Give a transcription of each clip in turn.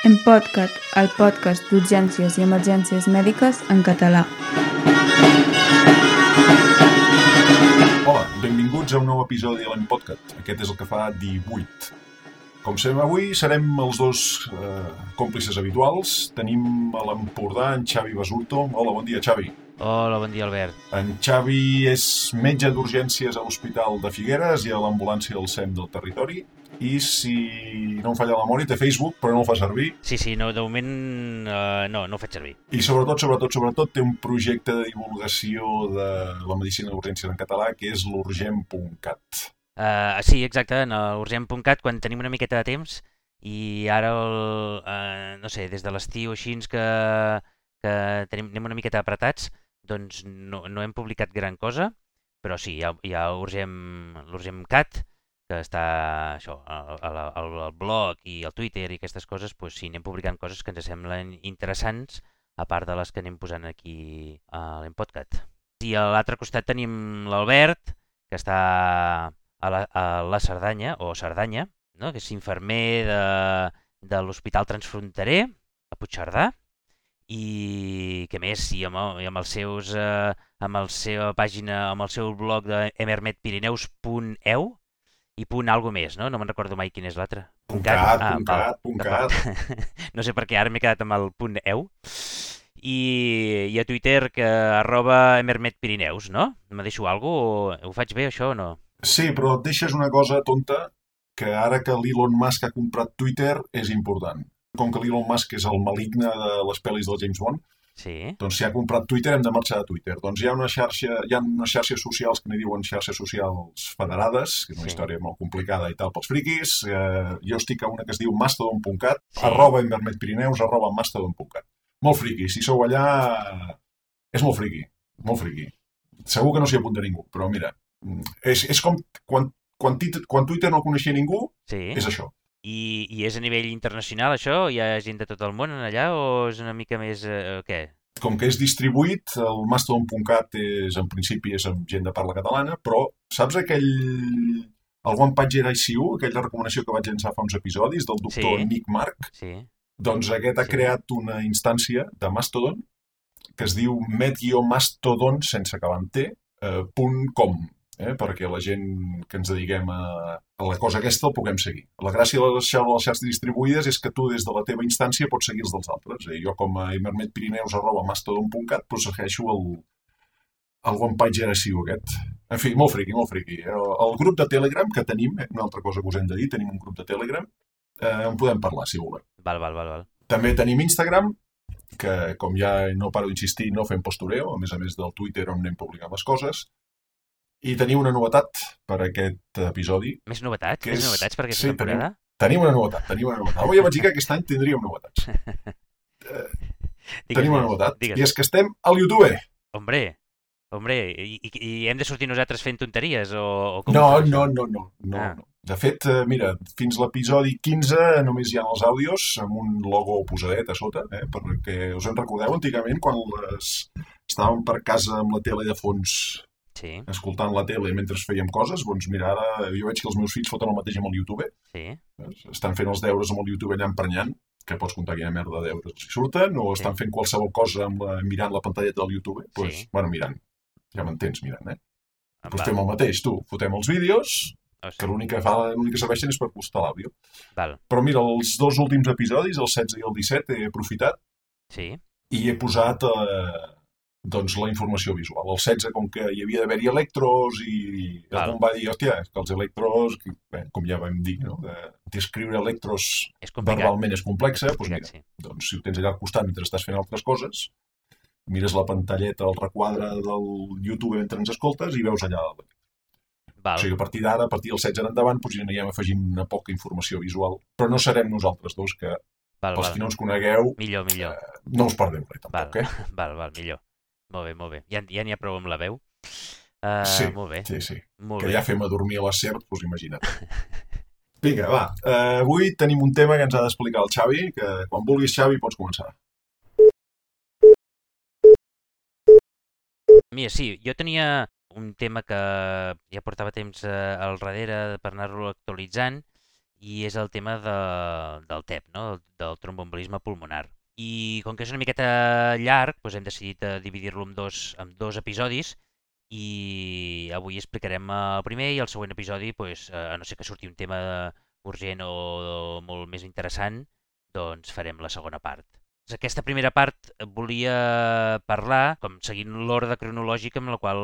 En Podcat, el podcast d'urgències i emergències mèdiques en català. Hola, benvinguts a un nou episodi de l'Empodcat. Aquest és el que fa 18. Com sabem avui, serem els dos eh, còmplices habituals. Tenim a l'Empordà en Xavi Basurto. Hola, bon dia, Xavi. Hola, bon dia, Albert. En Xavi és metge d'urgències a l'Hospital de Figueres i a l'ambulància del SEM del territori. I si no em falla la memòria, té Facebook, però no el fa servir. Sí, sí, no, de moment uh, no, no ho faig servir. I sobretot, sobretot, sobretot, té un projecte de divulgació de la medicina d'urgències en català que és l'urgent.cat. Uh, sí, exacte, en urgent.cat, quan tenim una miqueta de temps i ara, el, uh, no sé, des de l'estiu així que, que tenim, anem una miqueta apretats, doncs no, no hem publicat gran cosa, però sí, hi ha, hi ha l'Urgem Cat, que està això, al, al, al blog i al Twitter i aquestes coses, doncs sí, anem publicant coses que ens semblen interessants, a part de les que anem posant aquí a l'Empodcat. I a l'altre costat tenim l'Albert, que està a la, a la Cerdanya, o Cerdanya, no? que és infermer de, de l'Hospital Transfronterer, a Puigcerdà, i que més, i amb, i amb els seus, eh, amb la seva pàgina, amb el seu blog de emermetpirineus.eu i punt algo més, no? No me'n recordo mai quin és l'altre. Punt cat, ah, punt cat, punt cat. no sé per què ara m'he quedat amb el punt eu. I, i a Twitter que arroba emermetpirineus, no? Me deixo alguna cosa? Ho faig bé això o no? Sí, però et deixes una cosa tonta que ara que l'Elon Musk ha comprat Twitter és important com que l'Elon Musk és el maligne de les pel·lis del James Bond, sí. doncs si ha comprat Twitter hem de marxar de Twitter. Doncs hi ha una xarxa, hi ha unes xarxes socials que n'hi diuen xarxes socials federades, que és una sí. història molt complicada i tal pels friquis. Eh, jo estic a una que es diu mastodon.cat, sí. arroba invermetpirineus, arroba mastodon.cat. Molt friqui, si sou allà... És molt friqui, molt friqui. Segur que no s'hi apunta ningú, però mira, és, és com quan, quan, quan Twitter no coneixia ningú, sí. és això. I, I és a nivell internacional això? Hi ha gent de tot el món allà o és una mica més... Eh, què? Com que és distribuït, el Mastodon.cat és, en principi, és amb gent de parla catalana, però saps aquell... El One Pager ICU, aquella recomanació que vaig llançar fa uns episodis del doctor sí. Nick Mark? Sí. Doncs aquest ha sí. creat una instància de Mastodon que es diu met-mastodon, sense acabar amb T, eh, .com, eh, perquè la gent que ens dediquem a, a la cosa aquesta el puguem seguir. La gràcia de les, xarxes distribuïdes és que tu des de la teva instància pots seguir els dels altres. Eh? Jo com a emermetpirineus arroba mastodon.cat doncs segueixo el, el one page aquest. En fi, molt friqui, molt friqui. El, el grup de Telegram que tenim, eh, una altra cosa que us hem de dir, tenim un grup de Telegram, eh, en podem parlar, si volem. Val, val, val, val. També tenim Instagram, que com ja no paro d'insistir, no fem postureo, a més a més del Twitter on anem publicant les coses. I tenim una novetat per aquest episodi. Més novetats? Més és... novetats per aquesta sí, temporada? Tenim, tenim una novetat, tenim una novetat. Avui ja vaig dir que aquest any tindríem novetats. eh, tenim una novetat. Digues. I és que estem al YouTube. Hombre, hombre, i, i, i hem de sortir nosaltres fent tonteries o, o com no, no, no, no, no, ah. no. De fet, eh, mira, fins l'episodi 15 només hi ha els àudios amb un logo posadet a sota, eh, perquè us en recordeu antigament quan les... estàvem per casa amb la tele de fons sí. escoltant la tele mentre fèiem coses, doncs mira, ara jo veig que els meus fills foten el mateix amb el YouTube. Sí. Estan fent els deures amb el YouTube allà emprenyant, que pots comptar quina merda de deures si surten, o sí. estan fent qualsevol cosa amb la, mirant la pantalleta del YouTube. Doncs, pues, sí. bueno, mirant. Ja m'entens, mirant, eh? Doncs pues fem el mateix, tu. Fotem els vídeos, oh, sí. que l'únic que, fa, l'únic que serveixen és per postar l'àudio. Però mira, els dos últims episodis, el 16 i el 17, he aprofitat sí. i he posat eh, doncs la informació visual. El 16, com que hi havia d'haver-hi electros i Val. algú va dir, hòstia, que els electros, bé, com ja vam dir, no? descriure electros és verbalment és complexa, és doncs mira, sí. doncs si ho tens allà al costat mentre estàs fent altres coses, mires la pantalleta, el requadre del YouTube mentre ens escoltes i veus allà Val. O sigui, a partir d'ara, a partir del 16 en endavant, doncs ja anirem afegint una poca informació visual. Però no serem nosaltres dos, que val, pels val. qui no ens conegueu, millor, millor. Eh, no us perdeu res, tampoc, val. eh? Val, val, millor. Molt bé, molt bé. Ja ja n'hi ha prou amb la veu. Uh, sí, molt bé. sí, sí. Molt que bé. ja fem a dormir a la serp, doncs imagina't. Vinga, va. Uh, avui tenim un tema que ens ha d'explicar el Xavi, que quan vulguis, Xavi, pots començar. Mira, sí, jo tenia un tema que ja portava temps eh, al darrere per anar-lo actualitzant i és el tema de, del TEP, no? del, del trombombolisme pulmonar. I com que és una miqueta llarg, doncs hem decidit eh, dividir-lo en, dos, en dos episodis i avui explicarem el primer i el següent episodi, doncs, a no ser que surti un tema urgent o, o molt més interessant, doncs farem la segona part. Aquesta primera part volia parlar, com seguint l'ordre cronològic amb la qual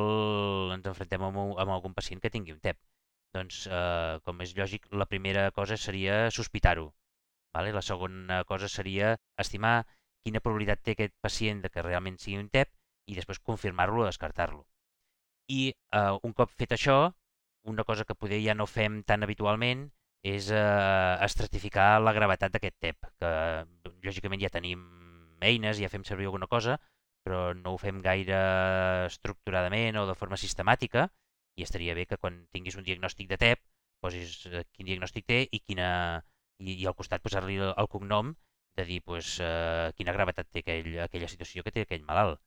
ens enfrontem amb, amb algun pacient que tingui un TEP. Doncs, eh, com és lògic, la primera cosa seria sospitar-ho. Vale? La segona cosa seria estimar quina probabilitat té aquest pacient de que realment sigui un TEP i després confirmar-lo o descartar-lo. I eh, un cop fet això, una cosa que poder ja no fem tan habitualment és eh, estratificar la gravetat d'aquest TEP, que lògicament ja tenim eines, ja fem servir alguna cosa, però no ho fem gaire estructuradament o de forma sistemàtica i estaria bé que quan tinguis un diagnòstic de TEP posis eh, quin diagnòstic té i quina, i, i al costat posar-li el, el cognom de dir pues, eh, quina gravetat té aquell, aquella situació que té aquell malalt.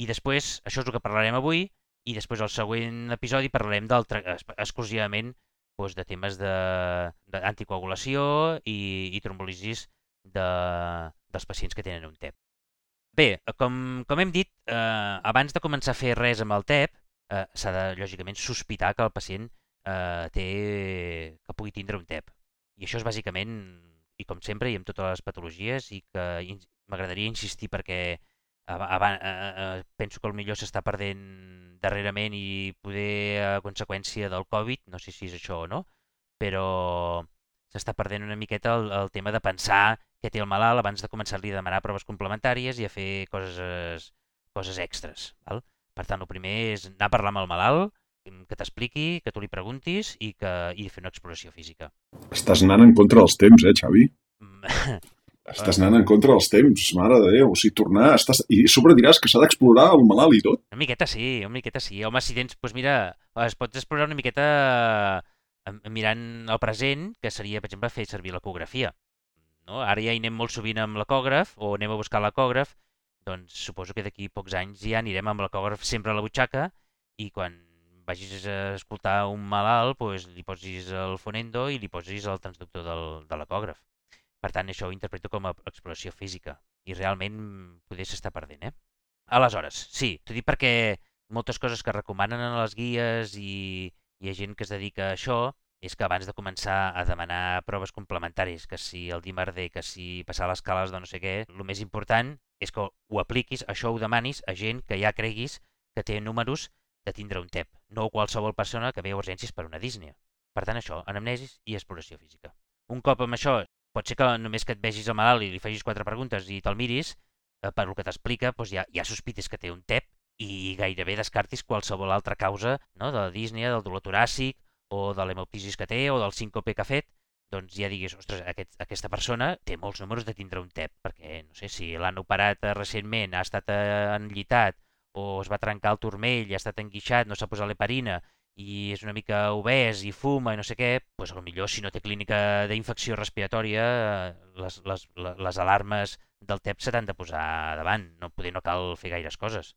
I després, això és el que parlarem avui, i després al següent episodi parlarem exclusivament doncs, de temes d'anticoagulació i, i trombolisis de, dels pacients que tenen un TEP. Bé, com, com hem dit, eh, abans de començar a fer res amb el TEP, eh, s'ha de, lògicament, sospitar que el pacient eh, té, que pugui tindre un TEP. I això és bàsicament, i com sempre, i amb totes les patologies, i que m'agradaria insistir perquè abans, eh, eh, penso que el millor s'està perdent darrerament i poder a conseqüència del Covid, no sé si és això o no, però s'està perdent una miqueta el, el tema de pensar què té el malalt abans de començar-li a demanar proves complementàries i a fer coses, coses extres. Val? Per tant, el primer és anar a parlar amb el malalt, que t'expliqui, que tu li preguntis i, que, i fer una exploració física. Estàs anant en contra dels temps, eh, Xavi? Estàs anant en contra dels temps, mare de Déu. O sigui, tornar... Estàs... I sobre diràs que s'ha d'explorar el malalt i tot. Una miqueta sí, una miqueta sí. Home, si tens... Doncs mira, es pot explorar una miqueta mirant el present, que seria, per exemple, fer servir l'ecografia. No? Ara ja hi anem molt sovint amb l'ecògraf, o anem a buscar l'ecògraf, doncs suposo que d'aquí pocs anys ja anirem amb l'ecògraf sempre a la butxaca i quan vagis a escoltar un malalt, doncs li posis el fonendo i li posis el transductor del, de l'ecògraf. Per tant, això ho interpreto com a exploració física i realment poder s'està perdent. Eh? Aleshores, sí, t'ho dic perquè moltes coses que recomanen a les guies i hi ha gent que es dedica a això és que abans de començar a demanar proves complementaris, que si el D, que si passar les cales de no sé què, el més important és que ho apliquis, això ho demanis a gent que ja creguis que té números de tindre un TEP, no qualsevol persona que ve a urgències per una dísnia. Per tant, això, anamnesis i exploració física. Un cop amb això, pot ser que només que et vegis el malalt i li facis quatre preguntes i te'l miris, eh, per el que t'explica, doncs ja, ja sospites que té un TEP i gairebé descartis qualsevol altra causa no, de la dísnia, del dolor toràcic o de l'hemoptisis que té o del síncope que ha fet, doncs ja diguis, ostres, aquest, aquesta persona té molts números de tindre un TEP, perquè, no sé, si l'han operat recentment, ha estat enllitat o es va trencar el turmell i ha estat enguixat, no s'ha posat l'heparina i és una mica obès i fuma i no sé què, doncs millor si no té clínica d'infecció respiratòria, les, les, les alarmes del TEP se t'han de posar davant, no, poder no cal fer gaires coses.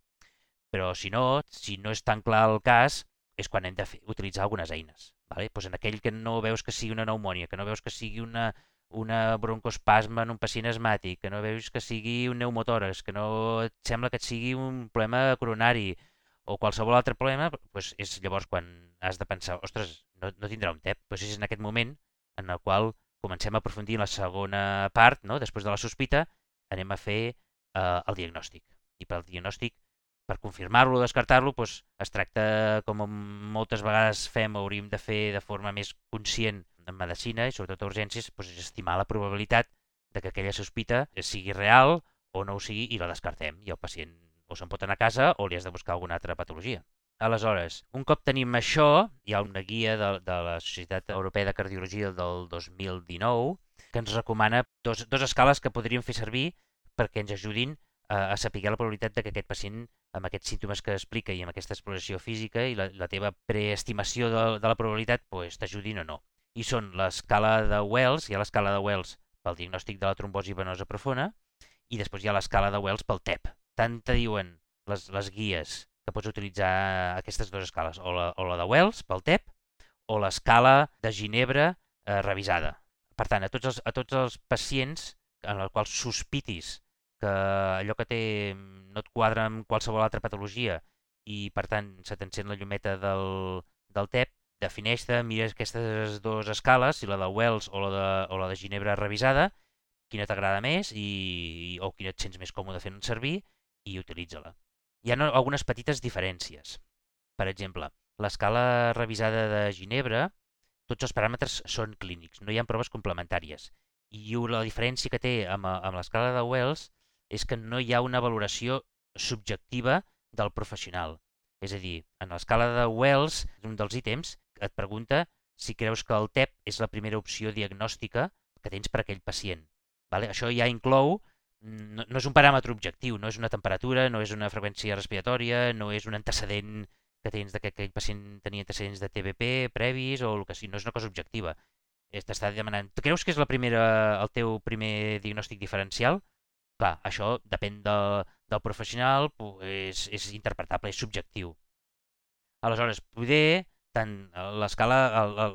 Però si no, si no és tan clar el cas, és quan hem de fer, utilitzar algunes eines. Vale? Pues en aquell que no veus que sigui una pneumònia, que no veus que sigui una, una broncospasma en un pacient asmàtic, que no veus que sigui un pneumotòrax, que no et sembla que et sigui un problema coronari o qualsevol altre problema, doncs és llavors quan has de pensar, ostres, no, no tindrà un TEP. Doncs és en aquest moment en el qual comencem a aprofundir en la segona part, no? després de la sospita, anem a fer eh, el diagnòstic. I pel diagnòstic, per confirmar-lo o descartar-lo, doncs es tracta, com moltes vegades fem, hauríem de fer de forma més conscient en medicina i sobretot a urgències doncs, és estimar la probabilitat de que aquella sospita sigui real o no ho sigui i la descartem i el pacient o se'n pot anar a casa o li has de buscar alguna altra patologia. Aleshores, un cop tenim això, hi ha una guia de, de la Societat Europea de Cardiologia del 2019 que ens recomana dos, dos escales que podríem fer servir perquè ens ajudin a, a saber la probabilitat de que aquest pacient amb aquests símptomes que explica i amb aquesta exploració física i la, la teva preestimació de, de la probabilitat pues, t'ajudin o no i són l'escala de Wells, hi ha l'escala de Wells pel diagnòstic de la trombosi venosa profunda i després hi ha l'escala de Wells pel TEP. Tant te diuen les, les guies que pots utilitzar aquestes dues escales, o la, o la de Wells pel TEP o l'escala de Ginebra eh, revisada. Per tant, a tots els, a tots els pacients en els quals sospitis que allò que té no et quadra amb qualsevol altra patologia i, per tant, se t'encén la llumeta del, del TEP, defineix-te, mires aquestes dues escales, si la de Wells o la de, o la de Ginebra revisada, quina t'agrada més i, o quina et sents més còmode fent servir i utilitza-la. Hi ha algunes petites diferències. Per exemple, l'escala revisada de Ginebra, tots els paràmetres són clínics, no hi ha proves complementàries. I la diferència que té amb, amb l'escala de Wells és que no hi ha una valoració subjectiva del professional. És a dir, en l'escala de Wells, un dels ítems, et pregunta si creus que el TEP és la primera opció diagnòstica que tens per a aquell pacient. Vale? Això ja inclou, no, no és un paràmetre objectiu, no és una temperatura, no és una freqüència respiratòria, no és un antecedent que tens de que aquell pacient tenia antecedents de TBP previs o el que sigui, no és una cosa objectiva. T'està demanant, creus que és la primera, el teu primer diagnòstic diferencial? Clar, això depèn de, del professional, és, és interpretable, és subjectiu. Aleshores, poder tant l'escala,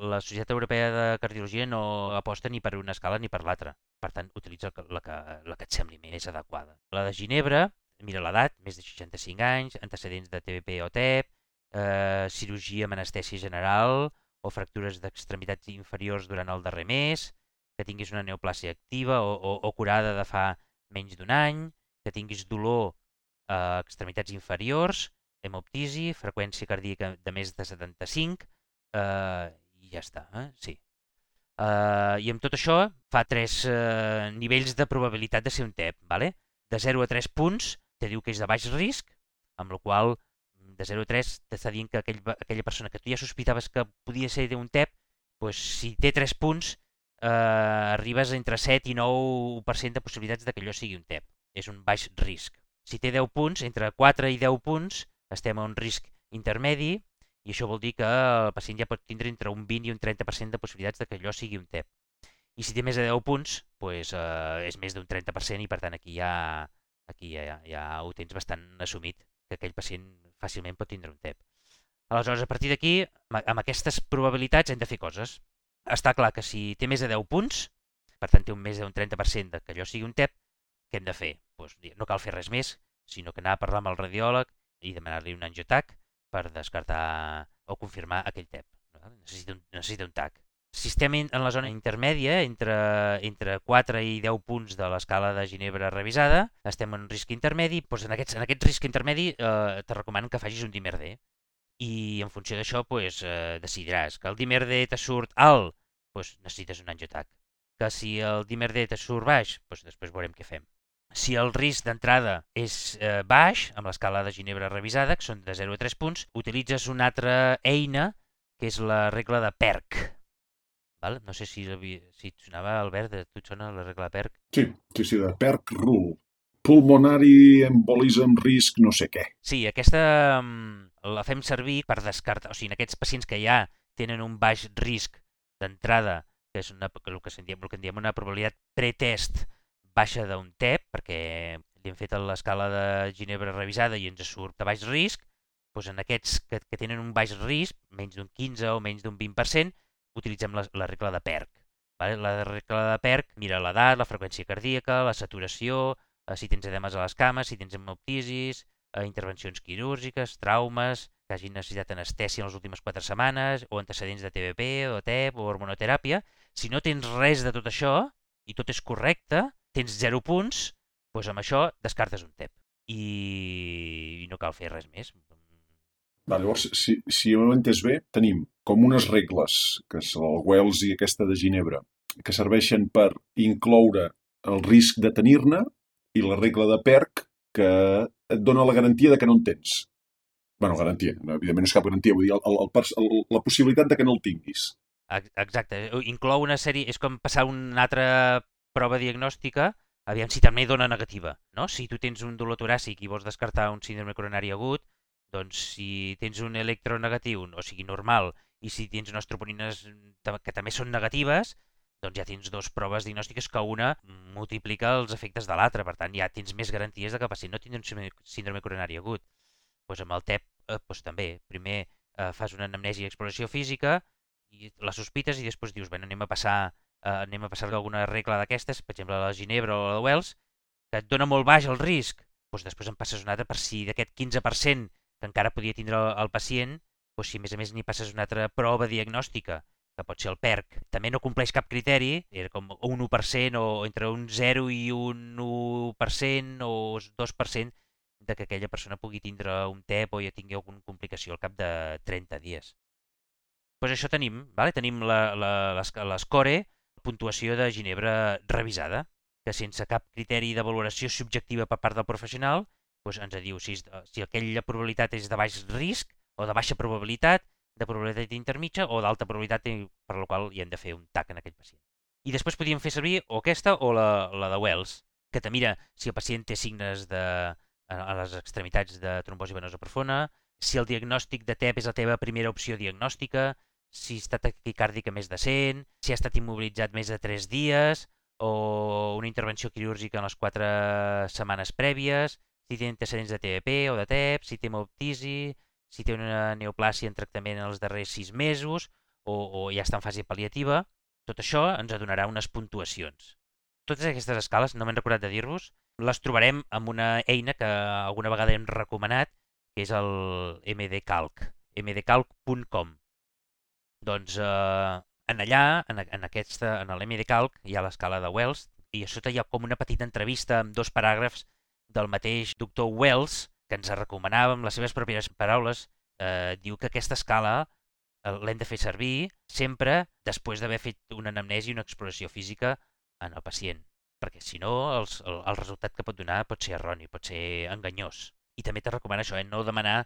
la Societat Europea de Cardiologia no aposta ni per una escala ni per l'altra. Per tant, utilitza la que, la que et sembli més adequada. La de Ginebra, mira l'edat, més de 65 anys, antecedents de TBP o TEP, eh, cirurgia amb anestèsia general o fractures d'extremitats inferiors durant el darrer mes, que tinguis una neoplàsia activa o, o, o curada de fa menys d'un any, que tinguis dolor a extremitats inferiors, hemoptisi, freqüència cardíaca de més de 75, eh, i ja està, eh? sí. Eh, I amb tot això fa tres eh, nivells de probabilitat de ser un TEP. Vale? De 0 a 3 punts te diu que és de baix risc, amb la qual de 0 a 3 t'està dient que aquell, aquella persona que tu ja sospitaves que podia ser d'un TEP, doncs, si té 3 punts, eh, arribes entre 7 i 9% de possibilitats de que allò sigui un TEP. És un baix risc. Si té 10 punts, entre 4 i 10 punts, estem a un risc intermedi i això vol dir que el pacient ja pot tindre entre un 20 i un 30% de possibilitats de que allò sigui un TEP. I si té més de 10 punts, doncs, eh, és més d'un 30% i per tant aquí ja, aquí ja, ja ho tens bastant assumit que aquell pacient fàcilment pot tindre un TEP. Aleshores, a partir d'aquí, amb aquestes probabilitats hem de fer coses. Està clar que si té més de 10 punts, per tant té un més d'un 30% de que allò sigui un TEP, què hem de fer? Pues, no cal fer res més, sinó que anar a parlar amb el radiòleg i demanar-li un angiotac per descartar o confirmar aquell TEP. Necessita un, necessita un TAC. Si estem en la zona intermèdia, entre, entre 4 i 10 punts de l'escala de Ginebra revisada, estem en un risc intermedi, doncs en, aquest, en aquest risc intermedi eh, te recomano que facis un dimer D. I en funció d'això doncs, eh, decidiràs que el dimer D te surt alt, doncs necessites un angiotac. Que si el dimer D te surt baix, doncs després veurem què fem. Si el risc d'entrada és eh, baix, amb l'escala de Ginebra revisada, que són de 0 a 3 punts, utilitzes una altra eina, que és la regla de PERC, Val? No sé si, si et sonava, Albert, tu et sona la regla PERC? Sí, sí, sí, de PERC Rule. Pulmonary Embolism Risk no sé què. Sí, aquesta mm, la fem servir per descartar, o sigui, en aquests pacients que ja tenen un baix risc d'entrada, que és una, el, que diem, el que en diem una probabilitat pretest baixa d'un TEP, perquè li hem fet l'escala de Ginebra revisada i ens surt de baix risc, doncs en aquests que, que tenen un baix risc, menys d'un 15 o menys d'un 20%, utilitzem la, la regla de PERC. Vale? La regla de PERC mira l'edat, la freqüència cardíaca, la saturació, eh, si tens edemes a les cames, si tens hemoptisis, eh, intervencions quirúrgiques, traumes, que hagin necessitat anestèsia en les últimes 4 setmanes, o antecedents de TBP, o TEP, o hormonoteràpia. Si no tens res de tot això, i tot és correcte, tens 0 punts, doncs amb això descartes un TEP. I, i no cal fer res més. Va, llavors, si, si ho entès bé, tenim com unes regles, que és el Wells i aquesta de Ginebra, que serveixen per incloure el risc de tenir-ne i la regla de PERC que et dona la garantia de que no en tens. bueno, garantia, evidentment no és cap garantia, vull dir, el, el, el, la possibilitat de que no el tinguis. Exacte, inclou una sèrie, és com passar una altra prova diagnòstica, aviam si també dona negativa, no? Si tu tens un dolor toràcic i vols descartar un síndrome coronari agut, doncs si tens un electronegatiu, o sigui normal, i si tens unes troponines que també són negatives, doncs ja tens dues proves diagnòstiques que una multiplica els efectes de l'altra. Per tant, ja tens més garanties de que el pacient no tindrà un síndrome coronari agut. Doncs amb el TEP eh, doncs també. Primer eh, fas una anamnesi i exploració física, i la sospites i després dius, bueno, anem a passar eh, anem a passar alguna regla d'aquestes, per exemple la Ginebra o la de Wells, que et dona molt baix el risc, doncs després en passes una altra per si d'aquest 15% que encara podia tindre el, el pacient, doncs si a més a més n'hi passes una altra prova diagnòstica, que pot ser el PERC, també no compleix cap criteri, era com un 1% o entre un 0 i un 1% o 2% de que aquella persona pugui tindre un TEP o ja tingui alguna complicació al cap de 30 dies. Doncs pues això tenim, vale? tenim l'escore, puntuació de Ginebra revisada, que sense cap criteri de valoració subjectiva per part del professional doncs ens diu si, si aquella probabilitat és de baix risc o de baixa probabilitat, de probabilitat intermitja o d'alta probabilitat per la qual hi hem de fer un TAC en aquell pacient. I després podríem fer servir o aquesta o la, la de Wells, que te mira si el pacient té signes de, a, les extremitats de trombosi venosa profunda, si el diagnòstic de TEP és la teva primera opció diagnòstica, si està taquicàrdica més de 100, si ha estat immobilitzat més de 3 dies, o una intervenció quirúrgica en les 4 setmanes prèvies, si té antecedents de TBP o de TEP, si té hemoptisi, si té una neoplàsia en tractament en els darrers 6 mesos o, o ja està en fase pal·liativa, tot això ens donarà unes puntuacions. Totes aquestes escales, no m'he recordat de dir-vos, les trobarem amb una eina que alguna vegada hem recomanat, que és el mdcalc, mdcalc.com. Doncs eh, en allà, en, en, aquesta, en l'MDCalc, hi ha l'escala de Wells, i a sota hi ha com una petita entrevista amb dos paràgrafs del mateix doctor Wells, que ens recomanava amb les seves pròpies paraules, eh, diu que aquesta escala eh, l'hem de fer servir sempre després d'haver fet una anamnesi i una exploració física en el pacient, perquè si no els, el, el resultat que pot donar pot ser erroni, pot ser enganyós. I també te recomana això, eh, no demanar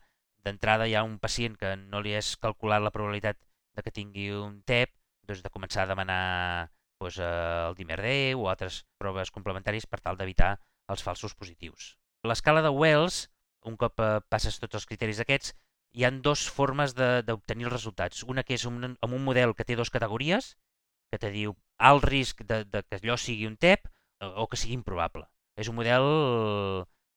d'entrada ja un pacient que no li has calculat la probabilitat de que tingui un TEP, doncs de començar a demanar doncs, el DIMER-D o altres proves complementàries per tal d'evitar els falsos positius. L'escala de Wells un cop eh, passes tots els criteris aquests, hi han dues formes d'obtenir els resultats. Una que és un, amb un model que té dues categories, que te diu alt risc de, de que allò sigui un TEP o que sigui improbable. És un model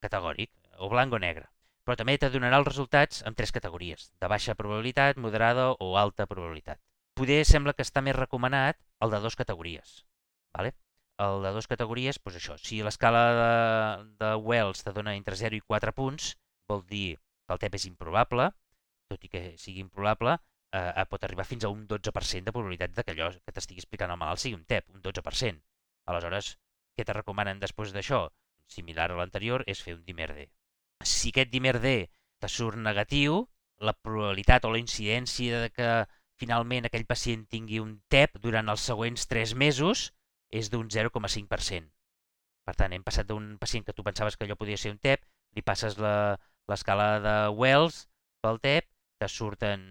categòric, o blanc o negre. Però també te donarà els resultats en tres categories, de baixa probabilitat, moderada o alta probabilitat. Poder sembla que està més recomanat el de dues categories. Vale? El de dues categories, doncs això, si l'escala de, de Wells te dona entre 0 i 4 punts, vol dir que el TEP és improbable, tot i que sigui improbable, eh, pot arribar fins a un 12% de probabilitat que allò que t'estigui explicant el malalt sigui un TEP, un 12%. Aleshores, què te recomanen després d'això? Similar a l'anterior, és fer un DIMER-D. Si aquest DIMER-D te surt negatiu, la probabilitat o la incidència de que finalment aquell pacient tingui un TEP durant els següents 3 mesos és d'un 0,5%. Per tant, hem passat d'un pacient que tu pensaves que allò podia ser un TEP, li passes l'escala de Wells pel TEP, te surten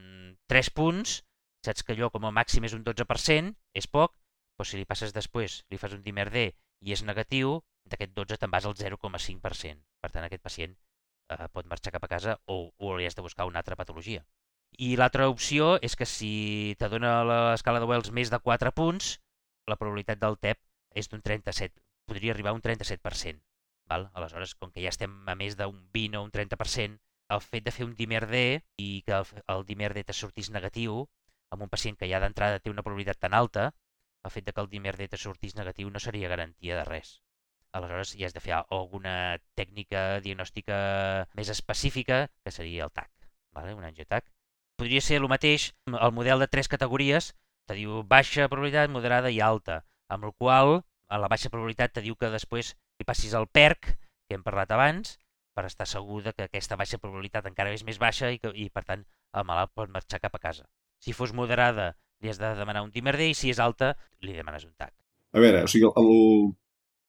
3 punts, saps que allò com a màxim és un 12%, és poc, però si li passes després, li fas un dimer D i és negatiu, d'aquest 12 te'n vas al 0,5%. Per tant, aquest pacient eh, pot marxar cap a casa o, o li has de buscar una altra patologia. I l'altra opció és que si te dona l'escala de Wells més de 4 punts, la probabilitat del TEP és d'un 37, podria arribar a un 37%. Val? Aleshores, com que ja estem a més d'un 20 o un 30%, el fet de fer un dimer-D i que el, el dimer-D te sortís negatiu, amb un pacient que ja d'entrada té una probabilitat tan alta, el fet de que el dimer-D te sortís negatiu no seria garantia de res. Aleshores, ja has de fer alguna tècnica diagnòstica més específica, que seria el TAC, vale? un angiotac. Podria ser el mateix, el model de tres categories, te diu baixa probabilitat, moderada i alta, amb el qual a la baixa probabilitat te diu que després li passis el PERC, que hem parlat abans, per estar segur que aquesta baixa probabilitat encara és més baixa i, que, i per tant el malalt pot marxar cap a casa. Si fos moderada, li has de demanar un DIMER-D i si és alta, li demanes un TAC. A veure, o sigui, el,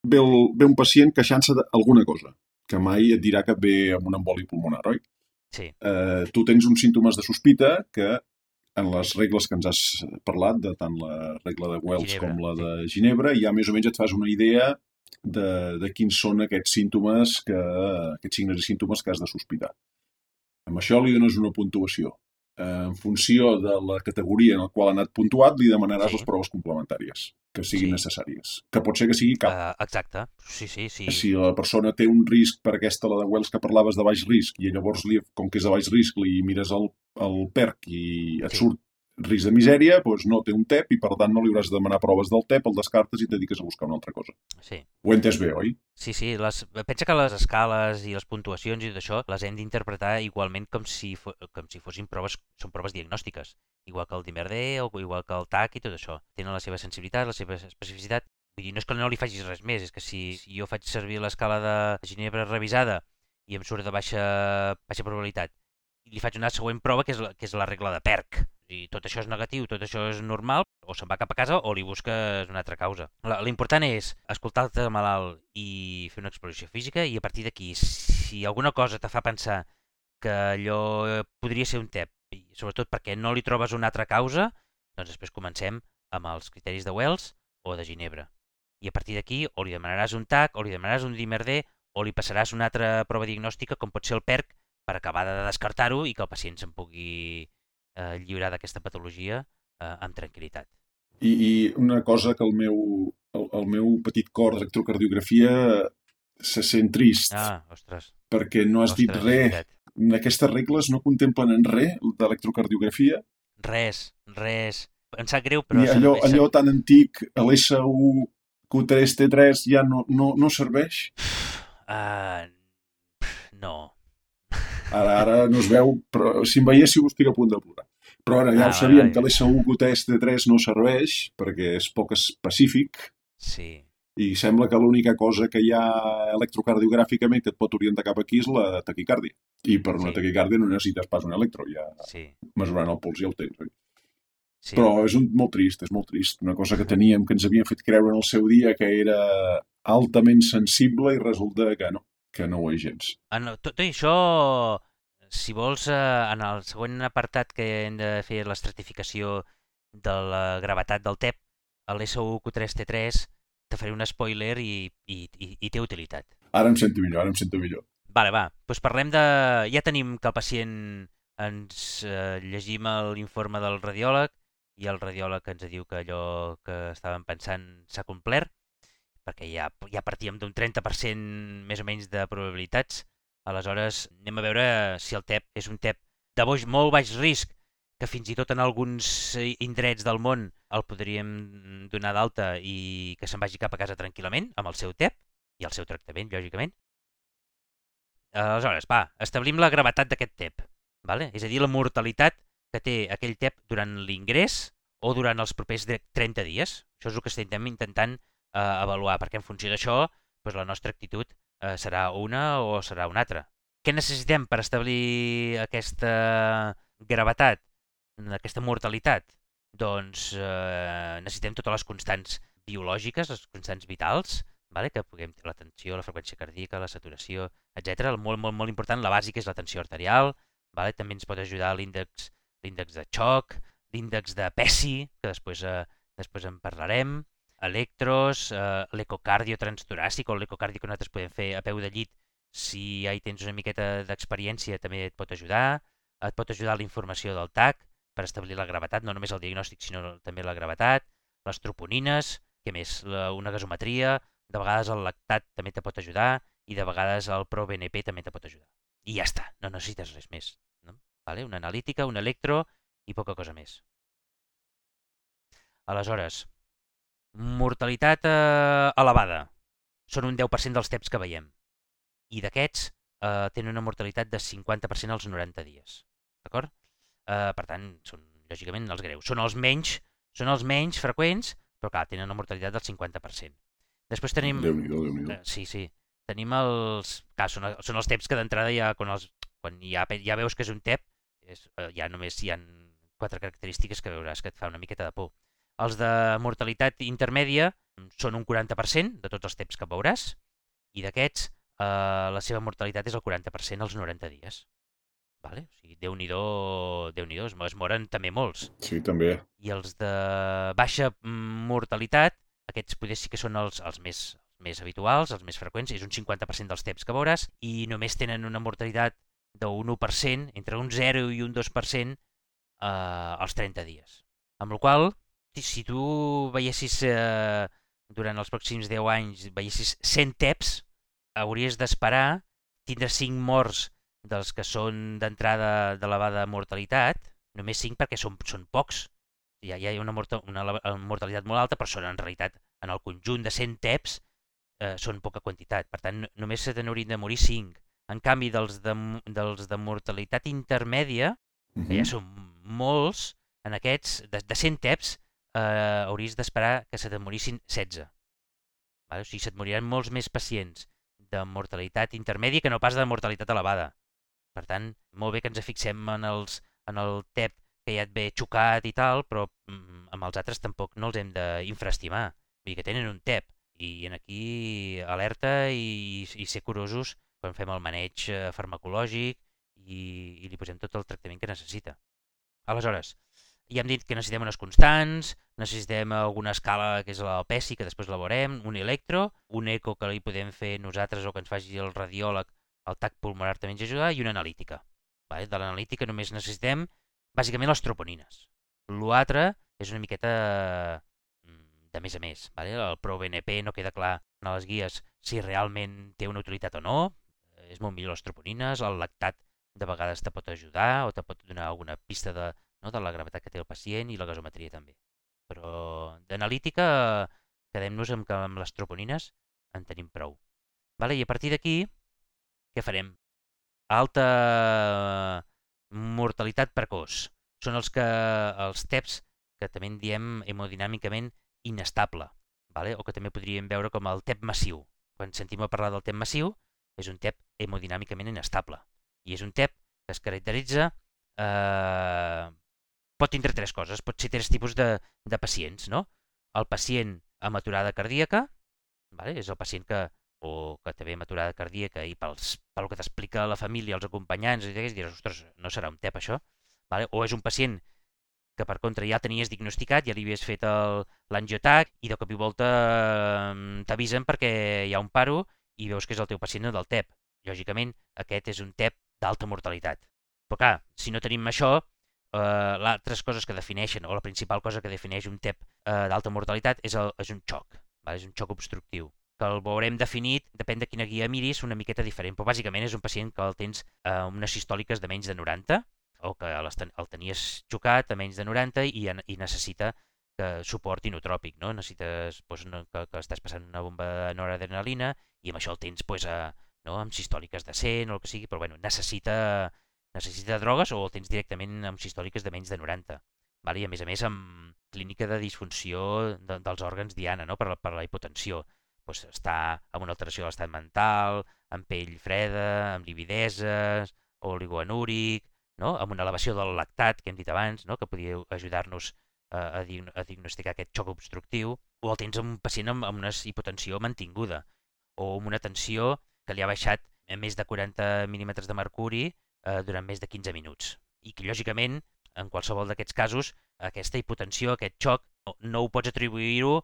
ve, el, ve un pacient queixant-se d'alguna cosa, que mai et dirà que ve amb un emboli pulmonar, oi? Sí. Eh, tu tens uns símptomes de sospita que en les regles que ens has parlat, de tant la regla de Wells Ginebra, com la de Ginebra, ja més o menys et fas una idea de, de quins són aquests símptomes, que, aquests signes i símptomes que has de sospitar. Amb això li dones una puntuació. En funció de la categoria en la qual ha anat puntuat, li demanaràs sí. les proves complementàries que siguin sí. necessàries. Que pot ser que sigui cap. Uh, exacte. Sí, sí, sí. Si la persona té un risc per aquesta, la de Wells que parlaves de baix risc, i llavors, li, com que és de baix risc, li mires el, el PERC i et sí. surt risc de misèria, doncs no té un TEP i per tant no li hauràs de demanar proves del TEP, el descartes i et dediques a buscar una altra cosa. Sí. Ho he entès bé, oi? Sí, sí, les, pensa que les escales i les puntuacions i tot això les hem d'interpretar igualment com si, fo, com si fossin proves, són proves diagnòstiques, igual que el DIMER-D o igual que el TAC i tot això. Tenen la seva sensibilitat, la seva especificitat. Vull dir, no és que no li facis res més, és que si, si jo faig servir l'escala de Ginebra revisada i em surt de baixa, baixa probabilitat i li faig una següent prova que és la, que és la regla de PERC, i tot això és negatiu, tot això és normal, o se'n va cap a casa o li busques una altra causa. L'important és escoltar-te malalt i fer una exploració física i a partir d'aquí, si alguna cosa te fa pensar que allò podria ser un TEP, i sobretot perquè no li trobes una altra causa, doncs després comencem amb els criteris de Wells o de Ginebra. I a partir d'aquí o li demanaràs un TAC, o li demanaràs un DIMER-D, o li passaràs una altra prova diagnòstica com pot ser el PERC per acabar de descartar-ho i que el pacient se'n pugui eh, lliurar d'aquesta patologia eh, amb tranquil·litat. I, I una cosa que el meu, el, el meu petit cor d'electrocardiografia se sent trist. Ah, ostres. Perquè no has ostres, dit res. Aquestes regles no contemplen en res d'electrocardiografia? Res, res. Em sap greu, però... I allò, allò tan antic, l'S1 Q3 T3 ja no, no, no serveix? Uh, no. Ara, ara no es veu, però si em veiéssiu estic a punt de plorar. Però ara ja ah, ho sabíem, que l'S1 Q3 T3 no serveix perquè és poc específic. Sí. I sembla que l'única cosa que hi ha electrocardiogràficament que et pot orientar cap aquí és la taquicàrdia. I per una sí. taquicàrdia no necessites pas un electro, ja sí. mesurant el pols ja el tens. Oi? Sí. Però és un, molt trist, és molt trist. Una cosa que teníem, que ens havien fet creure en el seu dia que era altament sensible i resulta que no, que no ho és gens. En, tot, tot això, si vols, eh, en el següent apartat que hem de fer l'estratificació de la gravetat del TEP, l'SU-Q3T3, te faré un spoiler i, i, i, i té utilitat. Ara em sento millor, ara em sento millor. Vale, va. Doncs parlem de... Ja tenim que el pacient ens eh, llegim l'informe del radiòleg i el radiòleg ens diu que allò que estàvem pensant s'ha complert, perquè ja, ja partíem d'un 30% més o menys de probabilitats. Aleshores, anem a veure si el TEP és un TEP de boix molt baix risc, que fins i tot en alguns indrets del món el podríem donar d'alta i que se'n vagi cap a casa tranquil·lament amb el seu TEP i el seu tractament, lògicament. Aleshores, va, establim la gravetat d'aquest TEP, vale? és a dir, la mortalitat que té aquell TEP durant l'ingrés o durant els propers 30 dies. Això és el que estem intentant eh, avaluar, perquè en funció d'això doncs la nostra actitud eh, serà una o serà una altra. Què necessitem per establir aquesta gravetat, aquesta mortalitat? Doncs eh, necessitem totes les constants biològiques, les constants vitals, vale? que puguem la tensió, la freqüència cardíaca, la saturació, etc. Molt, molt, molt important, la bàsica és la tensió arterial, vale? també ens pot ajudar l'índex l'índex de xoc, l'índex de PESI, que després, eh, després en parlarem, electros, eh, l'ecocardio transtoràcic o l'ecocardio que nosaltres podem fer a peu de llit si ja hi tens una miqueta d'experiència també et pot ajudar. Et pot ajudar la informació del TAC per establir la gravetat, no només el diagnòstic sinó també la gravetat, les troponines, què més, la, una gasometria, de vegades el lactat també te pot ajudar i de vegades el ProBNP també te pot ajudar. I ja està, no necessites res més. No? Vale? Una analítica, un electro i poca cosa més. Aleshores, Mortalitat eh, elevada. Són un 10% dels TEPs que veiem. I d'aquests eh, tenen una mortalitat de 50% als 90 dies. D'acord? Eh, per tant, són lògicament els greus. Són els menys, són els menys freqüents, però clar, tenen una mortalitat del 50%. Després tenim... déu nhi déu nhi eh, Sí, sí. Tenim els... Clar, són, són els TEPs que d'entrada ja, quan, els, quan ja, ja veus que és un TEP, és, eh, ja només hi han quatre característiques que veuràs que et fa una miqueta de por. Els de mortalitat intermèdia són un 40% de tots els temps que veuràs i d'aquests eh, la seva mortalitat és el 40% als 90 dies. Vale? O sigui, Déu-n'hi-do, déu nhi es, es moren també molts. Sí, també. I els de baixa mortalitat, aquests poder sí que són els, els més, més habituals, els més freqüents, és un 50% dels temps que veuràs, i només tenen una mortalitat d'un 1%, entre un 0 i un 2% eh, als 30 dies. Amb la qual si tu veiessis eh, durant els pròxims 10 anys, veiessis 100 TEPs, hauries d'esperar tindre 5 morts dels que són d'entrada d'elevada mortalitat, només 5 perquè són, són pocs. Hi ha, hi ha una, morta, una mortalitat molt alta, però són en realitat, en el conjunt de 100 TEPs, eh, són poca quantitat. Per tant, només se n'haurien de morir 5. En canvi, dels de, dels de mortalitat intermèdia, uh -huh. que ja són molts, en aquests, de, de 100 TEPs, eh, hauries d'esperar que se te morissin 16. Vale? O sigui, se't moriran molts més pacients de mortalitat intermèdia que no pas de mortalitat elevada. Per tant, molt bé que ens fixem en, els, en el TEP que ja et ve xocat i tal, però mm, amb els altres tampoc no els hem d'infraestimar. Vull dir que tenen un TEP i en aquí alerta i, i ser curosos quan fem el maneig eh, farmacològic i, i li posem tot el tractament que necessita. Aleshores, ja hem dit que necessitem unes constants, necessitem alguna escala que és la PESI, que després la veurem, un electro, un eco que li podem fer nosaltres o que ens faci el radiòleg, el TAC pulmonar també ens ajuda, i una analítica. Vale? De l'analítica només necessitem bàsicament les troponines. L'altre és una miqueta mm, de més a més. Vale? El ProBNP no queda clar en les guies si realment té una utilitat o no. És molt millor les troponines, el lactat de vegades te pot ajudar o te pot donar alguna pista de, no? de la gravetat que té el pacient i la gasometria també. Però d'analítica quedem-nos amb amb les troponines en tenim prou. Vale? I a partir d'aquí, què farem? Alta mortalitat precoç. Són els, que, els TEPs que també en diem hemodinàmicament inestable, vale? o que també podríem veure com el TEP massiu. Quan sentim a parlar del TEP massiu, és un TEP hemodinàmicament inestable. I és un TEP que es caracteritza eh, pot tindre tres coses, pot ser tres tipus de, de pacients, no? El pacient amb aturada cardíaca, vale? és el pacient que, o que té amb aturada cardíaca i pels, pel que t'explica la família, els acompanyants, i diràs, ostres, no serà un TEP això? Vale? O és un pacient que per contra ja tenies diagnosticat, ja li havies fet l'angiotac i de cop i volta mm, t'avisen perquè hi ha un paro i veus que és el teu pacient del TEP. Lògicament, aquest és un TEP d'alta mortalitat. Però clar, si no tenim això, eh, l'altres coses que defineixen, o la principal cosa que defineix un TEP eh, d'alta mortalitat és, el, és un xoc, val? és un xoc obstructiu que el veurem definit, depèn de quina guia miris, una miqueta diferent, però bàsicament és un pacient que el tens eh, unes sistòliques de menys de 90, o que el tenies xocat a menys de 90 i, i necessita que suport inotròpic, no? necessites doncs, no, que, que estàs passant una bomba de noradrenalina i amb això el tens doncs, a, no? amb sistòliques de 100 o el que sigui, però bueno, necessita necessita drogues o el tens directament amb sistòliques de menys de 90. Vale? I a més a més amb clínica de disfunció de, dels òrgans diana no? per, la, per la hipotensió. Pues està amb una alteració de l'estat mental, amb pell freda, amb livideses, oligoanúric, no? amb una elevació del lactat, que hem dit abans, no? que podria ajudar-nos a, a, a diagnosticar aquest xoc obstructiu, o el tens amb un pacient amb, amb una hipotensió mantinguda, o amb una tensió que li ha baixat a més de 40 mil·límetres de mercuri eh, durant més de 15 minuts. I que, lògicament, en qualsevol d'aquests casos, aquesta hipotensió, aquest xoc, no, no ho pots atribuir-ho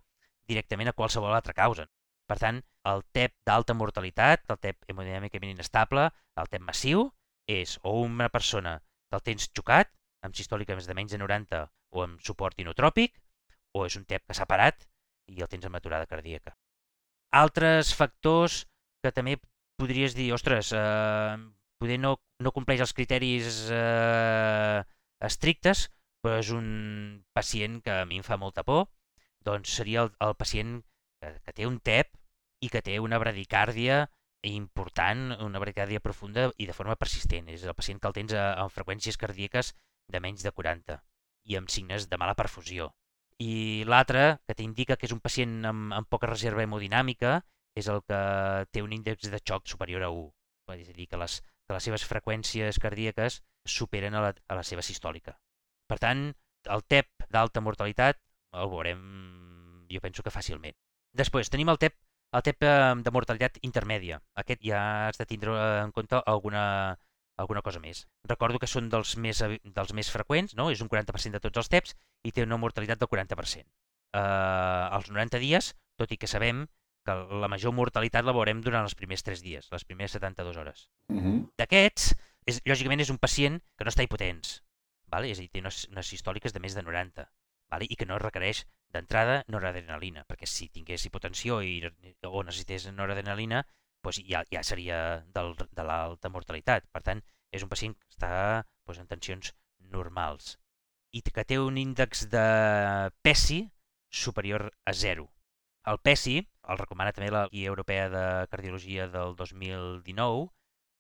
directament a qualsevol altra causa. Per tant, el TEP d'alta mortalitat, el TEP hemodinàmicament inestable, el TEP massiu, és o una persona que el tens xocat, amb sistòlica més de menys de 90 o amb suport inotròpic, o és un TEP que s'ha parat i el tens amb aturada cardíaca. Altres factors que també podries dir, ostres, eh, poder no, no compleix els criteris eh, estrictes, però és un pacient que a mi em fa molta por, doncs seria el, el pacient que, que té un TEP i que té una bradicàrdia important, una bradicàrdia profunda i de forma persistent. És el pacient que el tens amb freqüències cardíaques de menys de 40 i amb signes de mala perfusió. I l'altre, que t'indica que és un pacient amb, amb poca reserva hemodinàmica, és el que té un índex de xoc superior a 1. És a dir, que les, que les seves freqüències cardíaques superen a la, a la seva sistòlica. Per tant, el TEP d'alta mortalitat el veurem, jo penso que fàcilment. Després, tenim el TEP, el TEP eh, de mortalitat intermèdia. Aquest ja has de tindre en compte alguna, alguna cosa més. Recordo que són dels més, dels més freqüents, no? és un 40% de tots els TEPs i té una mortalitat del 40%. Eh, als 90 dies, tot i que sabem que la major mortalitat la veurem durant els primers 3 dies, les primeres 72 hores. Uh -huh. D'aquests, és, lògicament és un pacient que no està hipotens, vale? és a dir, té unes, unes històliques de més de 90, vale? i que no requereix d'entrada noradrenalina, perquè si tingués hipotensió i, o necessités noradrenalina, doncs ja, ja seria del, de l'alta mortalitat. Per tant, és un pacient que està doncs, en tensions normals i que té un índex de PESI superior a 0. El PESI, el recomana també la Guia Europea de Cardiologia del 2019,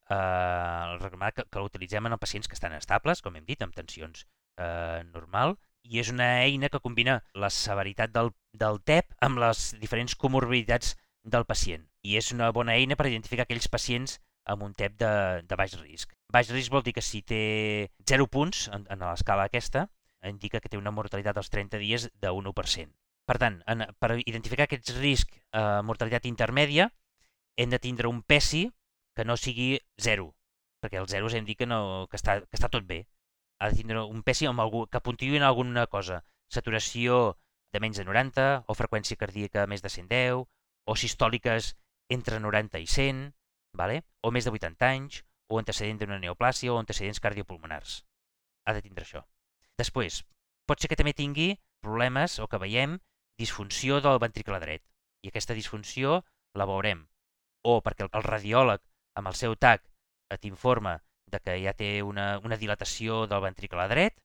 eh, el recomana que, que l'utilitzem en pacients que estan estables, com hem dit, amb tensions eh, normal, i és una eina que combina la severitat del, del TEP amb les diferents comorbiditats del pacient. I és una bona eina per identificar aquells pacients amb un TEP de, de baix risc. Baix risc vol dir que si té 0 punts en, en l'escala aquesta, indica que té una mortalitat als 30 dies de 1%. Per tant, en, per identificar aquests riscs eh, mortalitat intermèdia, hem de tindre un PESI que no sigui 0, perquè el 0 hem dit que, no, que, està, que està tot bé. Ha de tindre un PESI amb algú, que puntuï en alguna cosa. Saturació de menys de 90, o freqüència cardíaca més de 110, o sistòliques entre 90 i 100, vale? o més de 80 anys, o antecedent d'una neoplàsia o antecedents cardiopulmonars. Ha de tindre això. Després, pot ser que també tingui problemes o que veiem disfunció del ventricle dret. I aquesta disfunció la veurem o perquè el radiòleg amb el seu TAC t'informa de que ja té una, una dilatació del ventricle dret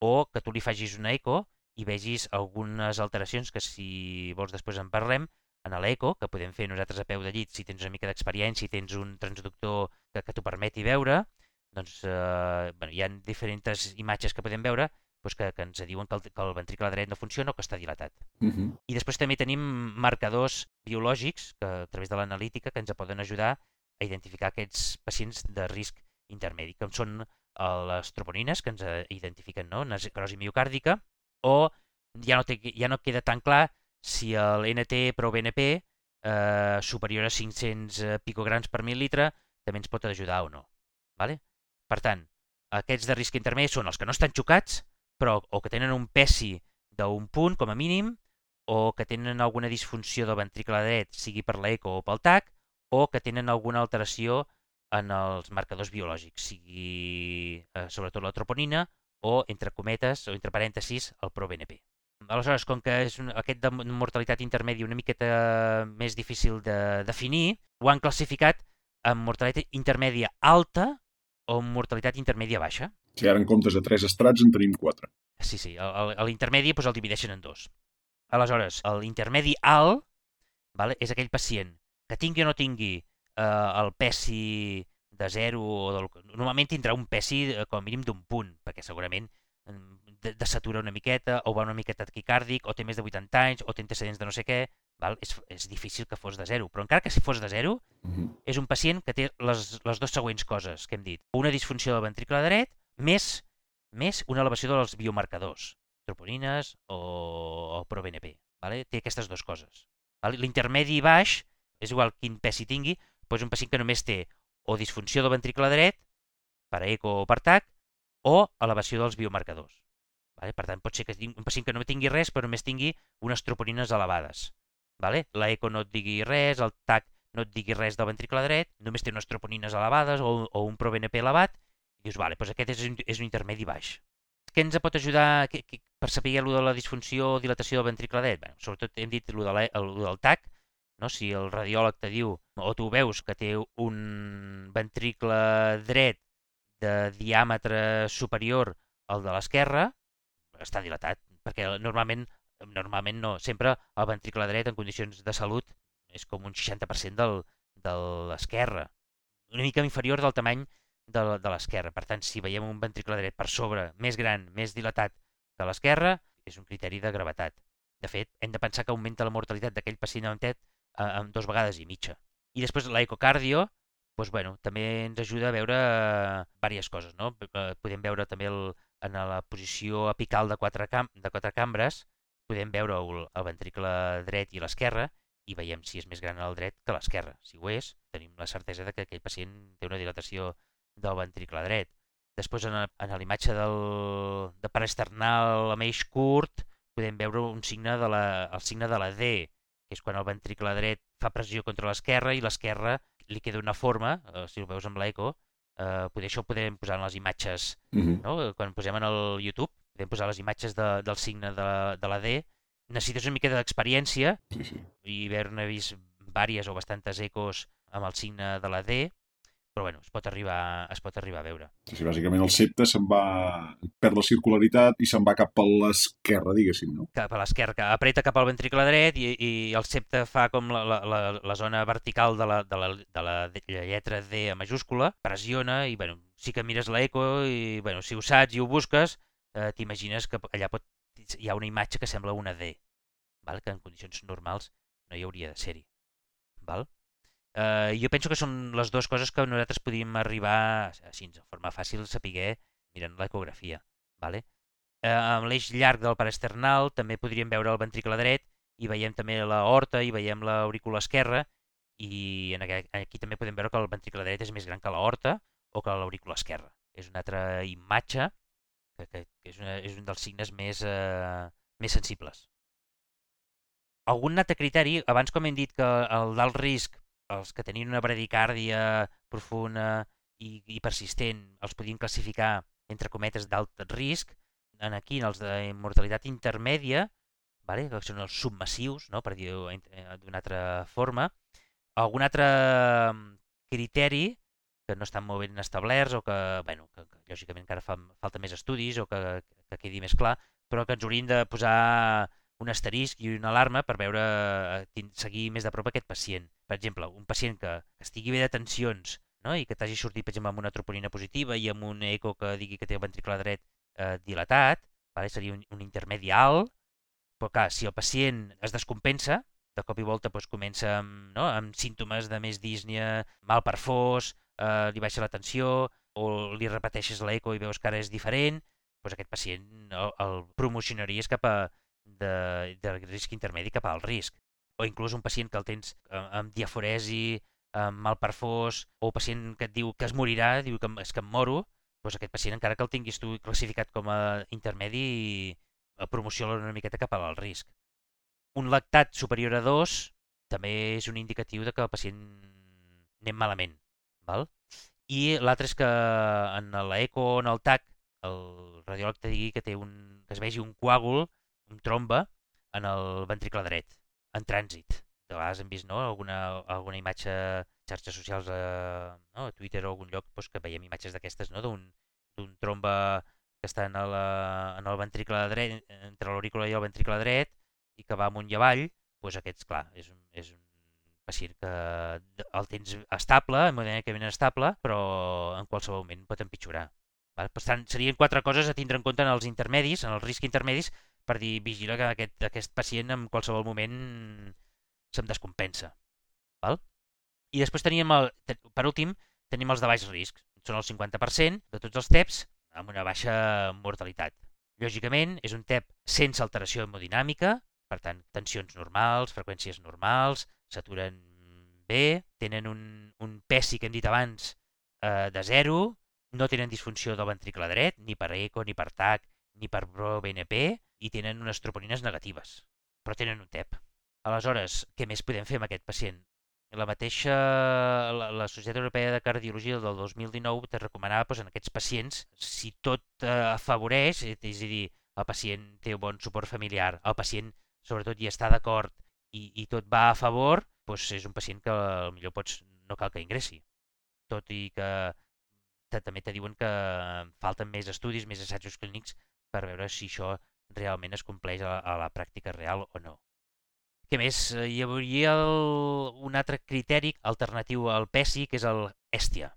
o que tu li facis una eco i vegis algunes alteracions que si vols després en parlem en l'eco, que podem fer nosaltres a peu de llit si tens una mica d'experiència i tens un transductor que, que t'ho permeti veure, doncs eh, bueno, hi ha diferents imatges que podem veure doncs que, que ens diuen que el, que el ventricle dret no funciona o que està dilatat. Uh -huh. I després també tenim marcadors biològics que a través de l'analítica que ens poden ajudar a identificar aquests pacients de risc intermedi, com són eh, les troponines, que ens eh, identifiquen no? necrosi miocàrdica, o ja no, té, ja no queda tan clar si el NT pro BNP eh, superior a 500 eh, picograms per mil·litre també ens pot ajudar o no. Vale? Per tant, aquests de risc intermedi són els que no estan xocats, però o que tenen un PESI d'un punt com a mínim, o que tenen alguna disfunció del ventricle dret, sigui per l'eco o pel TAC, o que tenen alguna alteració en els marcadors biològics, sigui eh, sobretot la troponina o, entre cometes, o entre parèntesis, el ProBNP. Aleshores, com que és un, aquest de mortalitat intermèdia una miqueta més difícil de definir, ho han classificat amb mortalitat intermèdia alta o amb mortalitat intermèdia baixa. Si ara en comptes de tres estrats en tenim quatre. Sí, sí, l'intermedi doncs, el divideixen en dos. Aleshores, l'intermedi alt vale, és aquell pacient que tingui o no tingui eh, el PESI de 0 o del... normalment tindrà un PESI eh, com a mínim d'un punt, perquè segurament de, de satura una miqueta, o va una miqueta taquicàrdic, o té més de 80 anys, o té antecedents de no sé què, val? És, és difícil que fos de zero. Però encara que si fos de zero, uh -huh. és un pacient que té les, les dues següents coses que hem dit. Una disfunció del ventricle dret, més, més una elevació dels biomarcadors, troponines o, o ProBNP. Vale? Té aquestes dues coses. Vale? L'intermedi baix, és igual quin pes hi tingui, és un pacient que només té o disfunció del ventricle dret, per eco o per TAC, o elevació dels biomarcadors. Vale? Per tant, pot ser que un pacient que no tingui res, però només tingui unes troponines elevades. Vale? L'eco no et digui res, el TAC no et digui res del ventricle dret, només té unes troponines elevades o, o un ProBNP elevat, i dius, vale, doncs aquest és un, és un intermedi baix. Què ens pot ajudar que, que, per saber allò de la disfunció o dilatació del ventricle dret? Bé, sobretot hem dit allò, de la, allò del TAC, no? si el radiòleg te diu, o tu veus que té un ventricle dret de diàmetre superior al de l'esquerra, està dilatat, perquè normalment, normalment no, sempre el ventricle dret en condicions de salut és com un 60% del, de l'esquerra, una mica inferior del tamany de, de l'esquerra. Per tant, si veiem un ventricle dret per sobre, més gran, més dilatat que l'esquerra, és un criteri de gravetat. De fet, hem de pensar que augmenta la mortalitat d'aquell pacient amb TET en dos vegades i mitja. I després l'ecocardio, doncs, bueno, també ens ajuda a veure diverses coses. No? Eh, podem veure també el, en la posició apical de quatre, cam de quatre cambres podem veure el, el ventricle dret i l'esquerra i veiem si és més gran el dret que l'esquerra. Si ho és, tenim la certesa de que aquell pacient té una dilatació del ventricle dret. Després, en, en l'imatge del, de paresternal amb eix curt, podem veure un signe de la, el signe de la D, que és quan el ventricle dret fa pressió contra l'esquerra i l'esquerra li queda una forma, eh, si ho veus amb l'eco, eh, poder això ho podem posar en les imatges, uh -huh. no? quan posem en el YouTube, podem posar les imatges de, del signe de, de la D, necessites una mica d'experiència sí, sí. i haver-ne vist vàries o bastantes ecos amb el signe de la D, però bueno, es pot arribar, es pot arribar a veure. Sí, bàsicament el septe se'n va... perd la circularitat i se'n va cap a l'esquerra, diguéssim, no? Cap a l'esquerra, que apreta cap al ventricle dret i, i el septe fa com la, la, la, la zona vertical de la, de, la, de la lletra D a majúscula, pressiona i, bueno, sí que mires l'eco i, bueno, si ho saps i ho busques, eh, t'imagines que allà pot, hi ha una imatge que sembla una D, val? que en condicions normals no hi hauria de ser-hi. Val? Eh, jo penso que són les dues coses que nosaltres podíem arribar, així, de forma fàcil, saber mirant l'ecografia. Vale? Eh, amb l'eix llarg del paresternal també podríem veure el ventricle dret i veiem també la horta i veiem l'aurícula esquerra i en aquí, aquí també podem veure que el ventricle dret és més gran que la horta o que l'aurícula esquerra. És una altra imatge que, que, que és, una, és un dels signes més, eh, més sensibles. Algun altre criteri, abans com hem dit que el d'alt risc els que tenien una bradicàrdia profunda i, i persistent els podien classificar entre cometes d'alt risc, en aquí, en els de mortalitat intermèdia, vale? que són els submassius, no? per dir-ho eh, d'una altra forma, algun altre mm, criteri que no estan molt ben establerts o que, bueno, que, que lògicament encara fa, falta més estudis o que, que quedi més clar, però que ens haurien de posar un asterisc i una alarma per veure, eh, seguir més de prop aquest pacient. Per exemple, un pacient que, estigui bé de tensions no? i que t'hagi sortit, per exemple, amb una troponina positiva i amb un eco que digui que té el ventricle dret eh, dilatat, vale? seria un, un intermedi alt, però clar, si el pacient es descompensa, de cop i volta doncs, comença amb, no? amb símptomes de més dísnia, mal per fos, eh, li baixa la tensió, o li repeteixes l'eco i veus que ara és diferent, doncs aquest pacient el, el promocionaries cap a de, de risc intermedi cap al risc. O inclús un pacient que el tens eh, amb diaforesi, amb mal perfós, o un pacient que et diu que es morirà, diu que és que em moro, doncs aquest pacient, encara que el tinguis tu classificat com a intermedi, eh, promociona una miqueta cap al risc. Un lactat superior a 2 també és un indicatiu de que el pacient anem malament. Val? I l'altre és que en l'eco o en el TAC el radiòleg te digui que, té un, que es vegi un coàgul un tromba en el ventricle dret, en trànsit. De vegades hem vist no, alguna, alguna imatge xarxes socials a, no, a Twitter o algun lloc doncs, que veiem imatges d'aquestes no, d'un tromba que està en el, en el ventricle dret, entre l'aurícula i el ventricle dret i que va amunt i avall, doncs aquests, clar, és un, és un pacient que el tens estable, hemodinàmicament estable, però en qualsevol moment pot empitjorar. Per tant, serien quatre coses a tindre en compte en els intermedis, en els riscs intermedis, per dir, vigila que aquest, aquest pacient en qualsevol moment se'm descompensa. Val? I després teníem, el, per últim, tenim els de baix risc. Són el 50% de tots els TEPs amb una baixa mortalitat. Lògicament, és un TEP sense alteració hemodinàmica, per tant, tensions normals, freqüències normals, s'aturen bé, tenen un, un PESI que hem dit abans eh, de 0, no tenen disfunció del ventricle dret, ni per ECO, ni per TAC, ni per ProBNP, i tenen unes troponines negatives, però tenen un TEP. Aleshores, què més podem fer amb aquest pacient? La mateixa, la, la Societat Europea de Cardiologia del 2019 te recomanava doncs, en aquests pacients, si tot eh, afavoreix, és a dir, el pacient té un bon suport familiar, el pacient sobretot hi està d'acord i, i tot va a favor, doncs és un pacient que millor pots, no cal que ingressi. Tot i que també te diuen que falten més estudis, més assajos clínics per veure si això realment es compleix a, a la pràctica real o no. Què més? Eh, hi hauria el, un altre criteri alternatiu al PESI, que és el ESTIA.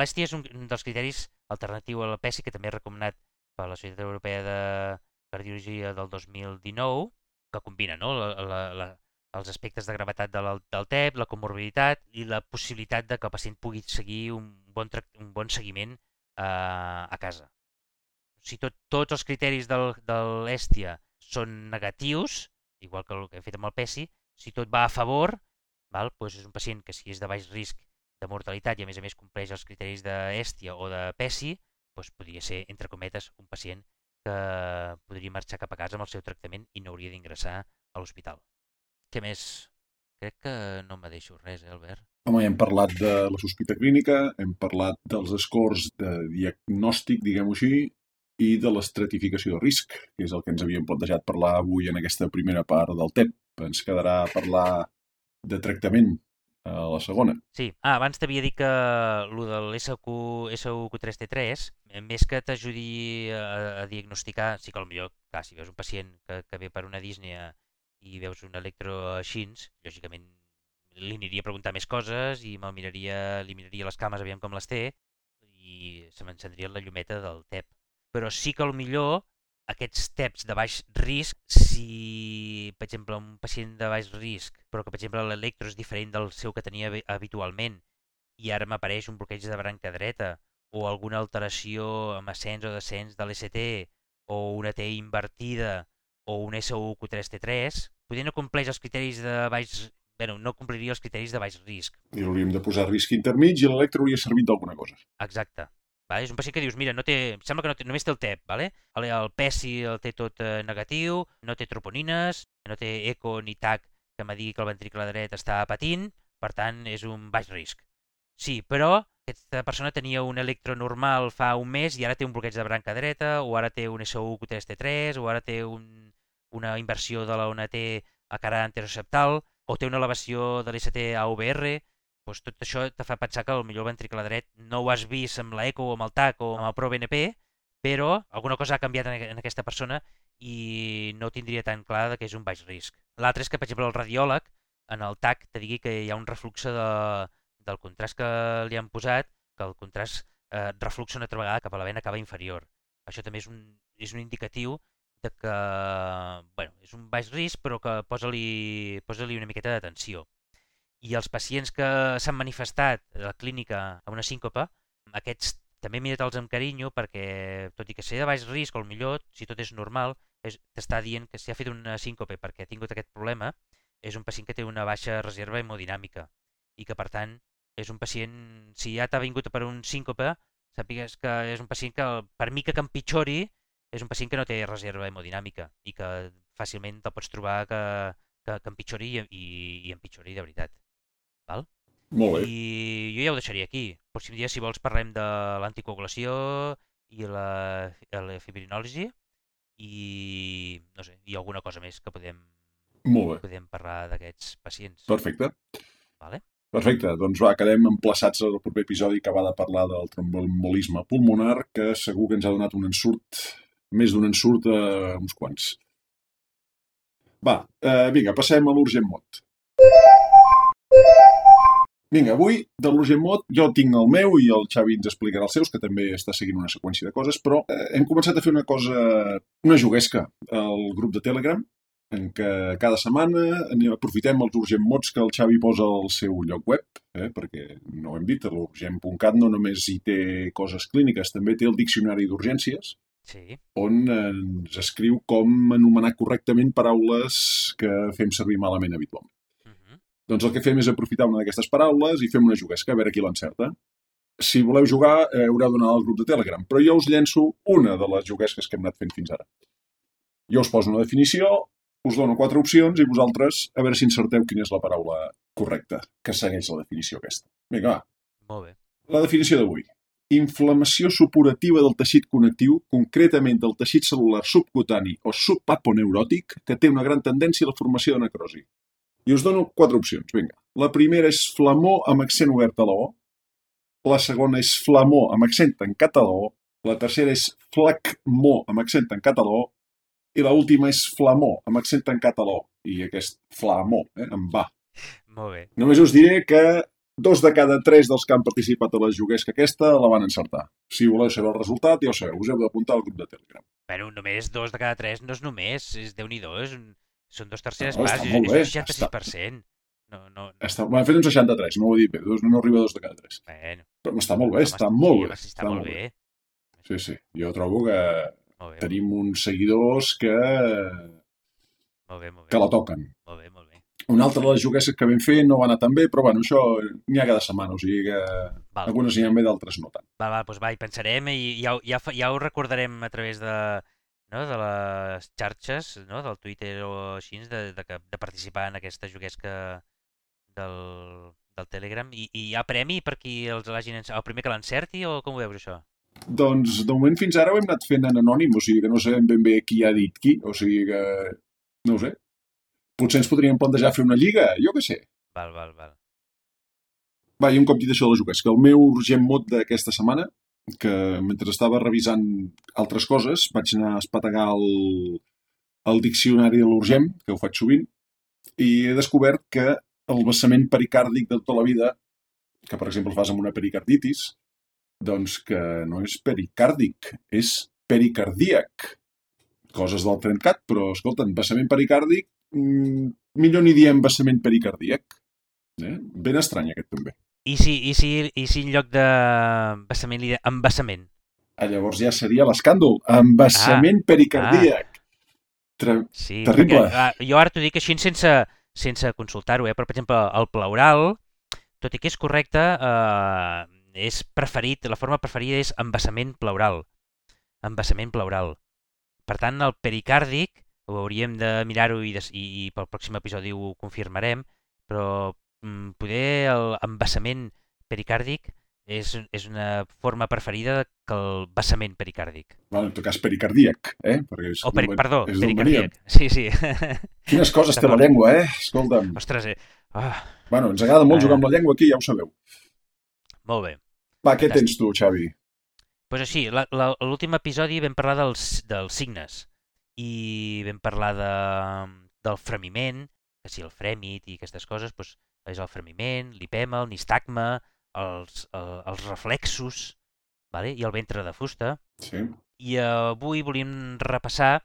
L'ESTIA és un, dels criteris alternatiu al PESI, que també és recomanat per la Societat Europea de Cardiologia del 2019, que combina no? la, la, la, els aspectes de gravetat del, del TEP, la comorbiditat i la possibilitat de que el pacient pugui seguir un bon, un bon seguiment eh, a casa si tot, tots els criteris del, de l'Èstia són negatius, igual que el que hem fet amb el PESI, si tot va a favor, val, doncs és un pacient que si és de baix risc de mortalitat i a més a més compleix els criteris d'Èstia o de PESI, doncs podria ser, entre cometes, un pacient que podria marxar cap a casa amb el seu tractament i no hauria d'ingressar a l'hospital. Què més? Crec que no me deixo res, eh, Albert? Home, hem parlat de la sospita clínica, hem parlat dels escors de diagnòstic, diguem-ho així, i de l'estratificació de risc, que és el que ens havíem plantejat parlar avui en aquesta primera part del TEP. Ens quedarà parlar de tractament. a la segona. Sí. Ah, abans t'havia dit que el de l'SQ SUQ3T3, eh, més que t'ajudi a, a diagnosticar, sí que potser, clar, si veus un pacient que, que ve per una dísnia i veus un electro així, lògicament li aniria a preguntar més coses i me'l miraria, li miraria les cames aviam com les té i se m'encendria la llumeta del TEP. Però sí que millor aquests TEPs de baix risc, si, per exemple, un pacient de baix risc, però que, per exemple, l'electro és diferent del seu que tenia habitualment i ara m'apareix un bloqueig de branca dreta o alguna alteració amb ascens o descens de l'ST o una T invertida o un SUQ3T3, potser no compleix els criteris de baix bueno, no compliria els criteris de baix risc. I hauríem de posar risc intermig i l'electro hauria servit d'alguna cosa. Exacte. Vale? És un pacient que dius, mira, no té, sembla que no té, només té el TEP, vale? el, el PESI el té tot eh, negatiu, no té troponines, no té eco ni TAC que digui que el ventricle dret està patint, per tant, és un baix risc. Sí, però aquesta persona tenia un electro normal fa un mes i ara té un bloqueig de branca dreta, o ara té un SU3T3, o ara té un, una inversió de la UNT a cara anteroceptal, o té una elevació de l'ST a OVR, doncs tot això te fa pensar que millor el ventricle dret no ho has vist amb l'ECO o amb el TAC o amb el ProBNP, però alguna cosa ha canviat en, aquesta persona i no tindria tan clar que és un baix risc. L'altre és que, per exemple, el radiòleg en el TAC te digui que hi ha un refluxe de, del contrast que li han posat, que el contrast eh, refluxa una altra vegada cap a la vena cava inferior. Això també és un, és un indicatiu de que bueno, és un baix risc però que posa-li posa, -li, una miqueta d'atenció. I els pacients que s'han manifestat a la clínica amb una síncopa, aquests també mirat-los amb carinyo perquè, tot i que ser de baix risc, o millor, si tot és normal, t'està dient que si ha fet una síncope perquè ha tingut aquest problema, és un pacient que té una baixa reserva hemodinàmica i que, per tant, és un pacient, si ja t'ha vingut per un síncope, sàpigues que és un pacient que, per mica que empitjori, és un pacient que no té reserva hemodinàmica i que fàcilment te'l pots trobar que, que, que empitjori i, i, i empitjori de veritat. Val? Molt bé. I jo ja ho deixaria aquí. Pròxim dia, si vols, parlem de l'anticoagulació i la, la fibrinòlisi i, no sé, i alguna cosa més que podem, Molt bé. podem parlar d'aquests pacients. Perfecte. Vale? Perfecte, doncs va, quedem emplaçats al proper episodi que va de parlar del tromboembolisme pulmonar, que segur que ens ha donat un ensurt més d'un ensurt a uns quants. Va, eh, vinga, passem a l'Urgent Mot. Vinga, avui de l'Urgent Mot jo tinc el meu i el Xavi ens explicarà els seus, que també està seguint una seqüència de coses, però eh, hem començat a fer una cosa, una juguesca al grup de Telegram, en què cada setmana aprofitem els Urgent Mots que el Xavi posa al seu lloc web, eh, perquè no ho hem dit, l'Urgent.cat no només hi té coses clíniques, també té el diccionari d'urgències, Sí. on ens escriu com anomenar correctament paraules que fem servir malament habitualment. Doncs el que fem és aprofitar una d'aquestes paraules i fem una juguesca, a veure qui l'encerta. Si voleu jugar, eh, haureu d'anar al grup de Telegram, però jo us llenço una de les juguesques que hem anat fent fins ara. Jo us poso una definició, us dono quatre opcions i vosaltres a veure si encerteu quina és la paraula correcta que segueix la definició aquesta. Vinga, va. Molt bé. La definició d'avui inflamació supurativa del teixit connectiu, concretament del teixit celular subcutani o subaponeuròtic, que té una gran tendència a la formació de necrosi. I us dono quatre opcions, vinga. La primera és flamor amb accent obert a la O, la segona és flamor amb accent tancat a la O, la tercera és flacmor amb accent tancat a la O, i la última és flamor amb accent tancat a la O. I aquest flamor, eh, em va. Molt bé. Només us diré que dos de cada tres dels que han participat a la juguesca aquesta la van encertar. Si voleu saber el resultat, ja ho sabeu, us heu d'apuntar al grup de Telegram. Bueno, només dos de cada tres no és només, és déu nhi és un... són dos terceres No, parts, està és, és bé, un 66%. No, no, Està, m'han fet un 63, no ho he dit bé, dos, no arriba a dos de cada tres. bueno, Però està molt bé, està molt bé. Està molt bé. Sí, sí, jo trobo que bé, tenim uns seguidors que, molt bé, molt bé. que la toquen. Molt bé, molt bé. Una altra de les juguesses que vam fer no va anar tan bé, però bueno, això n'hi ha cada setmana, o sigui que Val, algunes n'hi ha bé, d'altres no tant. val, val, doncs va, hi pensarem i ja, ja, ja ho recordarem a través de, no, de les xarxes, no, del Twitter o així, de, de, que- de participar en aquesta juguesca del, del Telegram. I, I hi ha premi per qui els l'hagin el primer que l'encerti o com ho veus això? Doncs de moment fins ara ho hem anat fent en anònim, o sigui que no sabem ben bé qui ha dit qui, o sigui que no ho sé. Potser ens podríem plantejar fer una lliga, jo què sé. Val, val, val. Va, i un cop dit això de les jugues, que el meu urgent mot d'aquesta setmana, que mentre estava revisant altres coses, vaig anar a espategar el, el diccionari de l'urgent, que ho faig sovint, i he descobert que el vessament pericàrdic de tota la vida, que per exemple fas amb una pericarditis, doncs que no és pericàrdic, és pericardíac. Coses del trencat, però, escolta'n, vessament pericàrdic, mmm, millor ni diem vessament pericardíac. Eh? Ben estrany aquest també. I si, i si, i si en lloc de vessament li de embassament? Ah, llavors ja seria l'escàndol. Embassament ah, pericardíac. Tre Sí, Terrible. Perquè, ah, jo ara t'ho dic així sense, sense consultar-ho, eh? però per exemple el pleural, tot i que és correcte, eh, és preferit, la forma preferida és embassament pleural. Embassament pleural. Per tant, el pericàrdic ho hauríem de mirar-ho i, i, i pel pròxim episodi ho confirmarem, però poder el embassament pericàrdic és, és una forma preferida que el vessament pericàrdic. Bueno, en tot cas, pericardíac, eh? Perquè és, O peri, perdó, és d'on pericàrdic. Sí, sí. Quines coses té la llengua, eh? Escolta'm. Ostres, eh? Ah, Bueno, ens agrada molt Ah. jugar amb la llengua aquí, ja ho sabeu. molt bé. Va, què tens tu, Xavi? pues així, l'últim episodi vam parlar dels, dels signes i vam parlar de, del fremiment, que si el frèmit i aquestes coses, doncs és el fremiment, l'hipema, el nistagma, els, el, els reflexos vale? i el ventre de fusta. Sí. I avui volíem repassar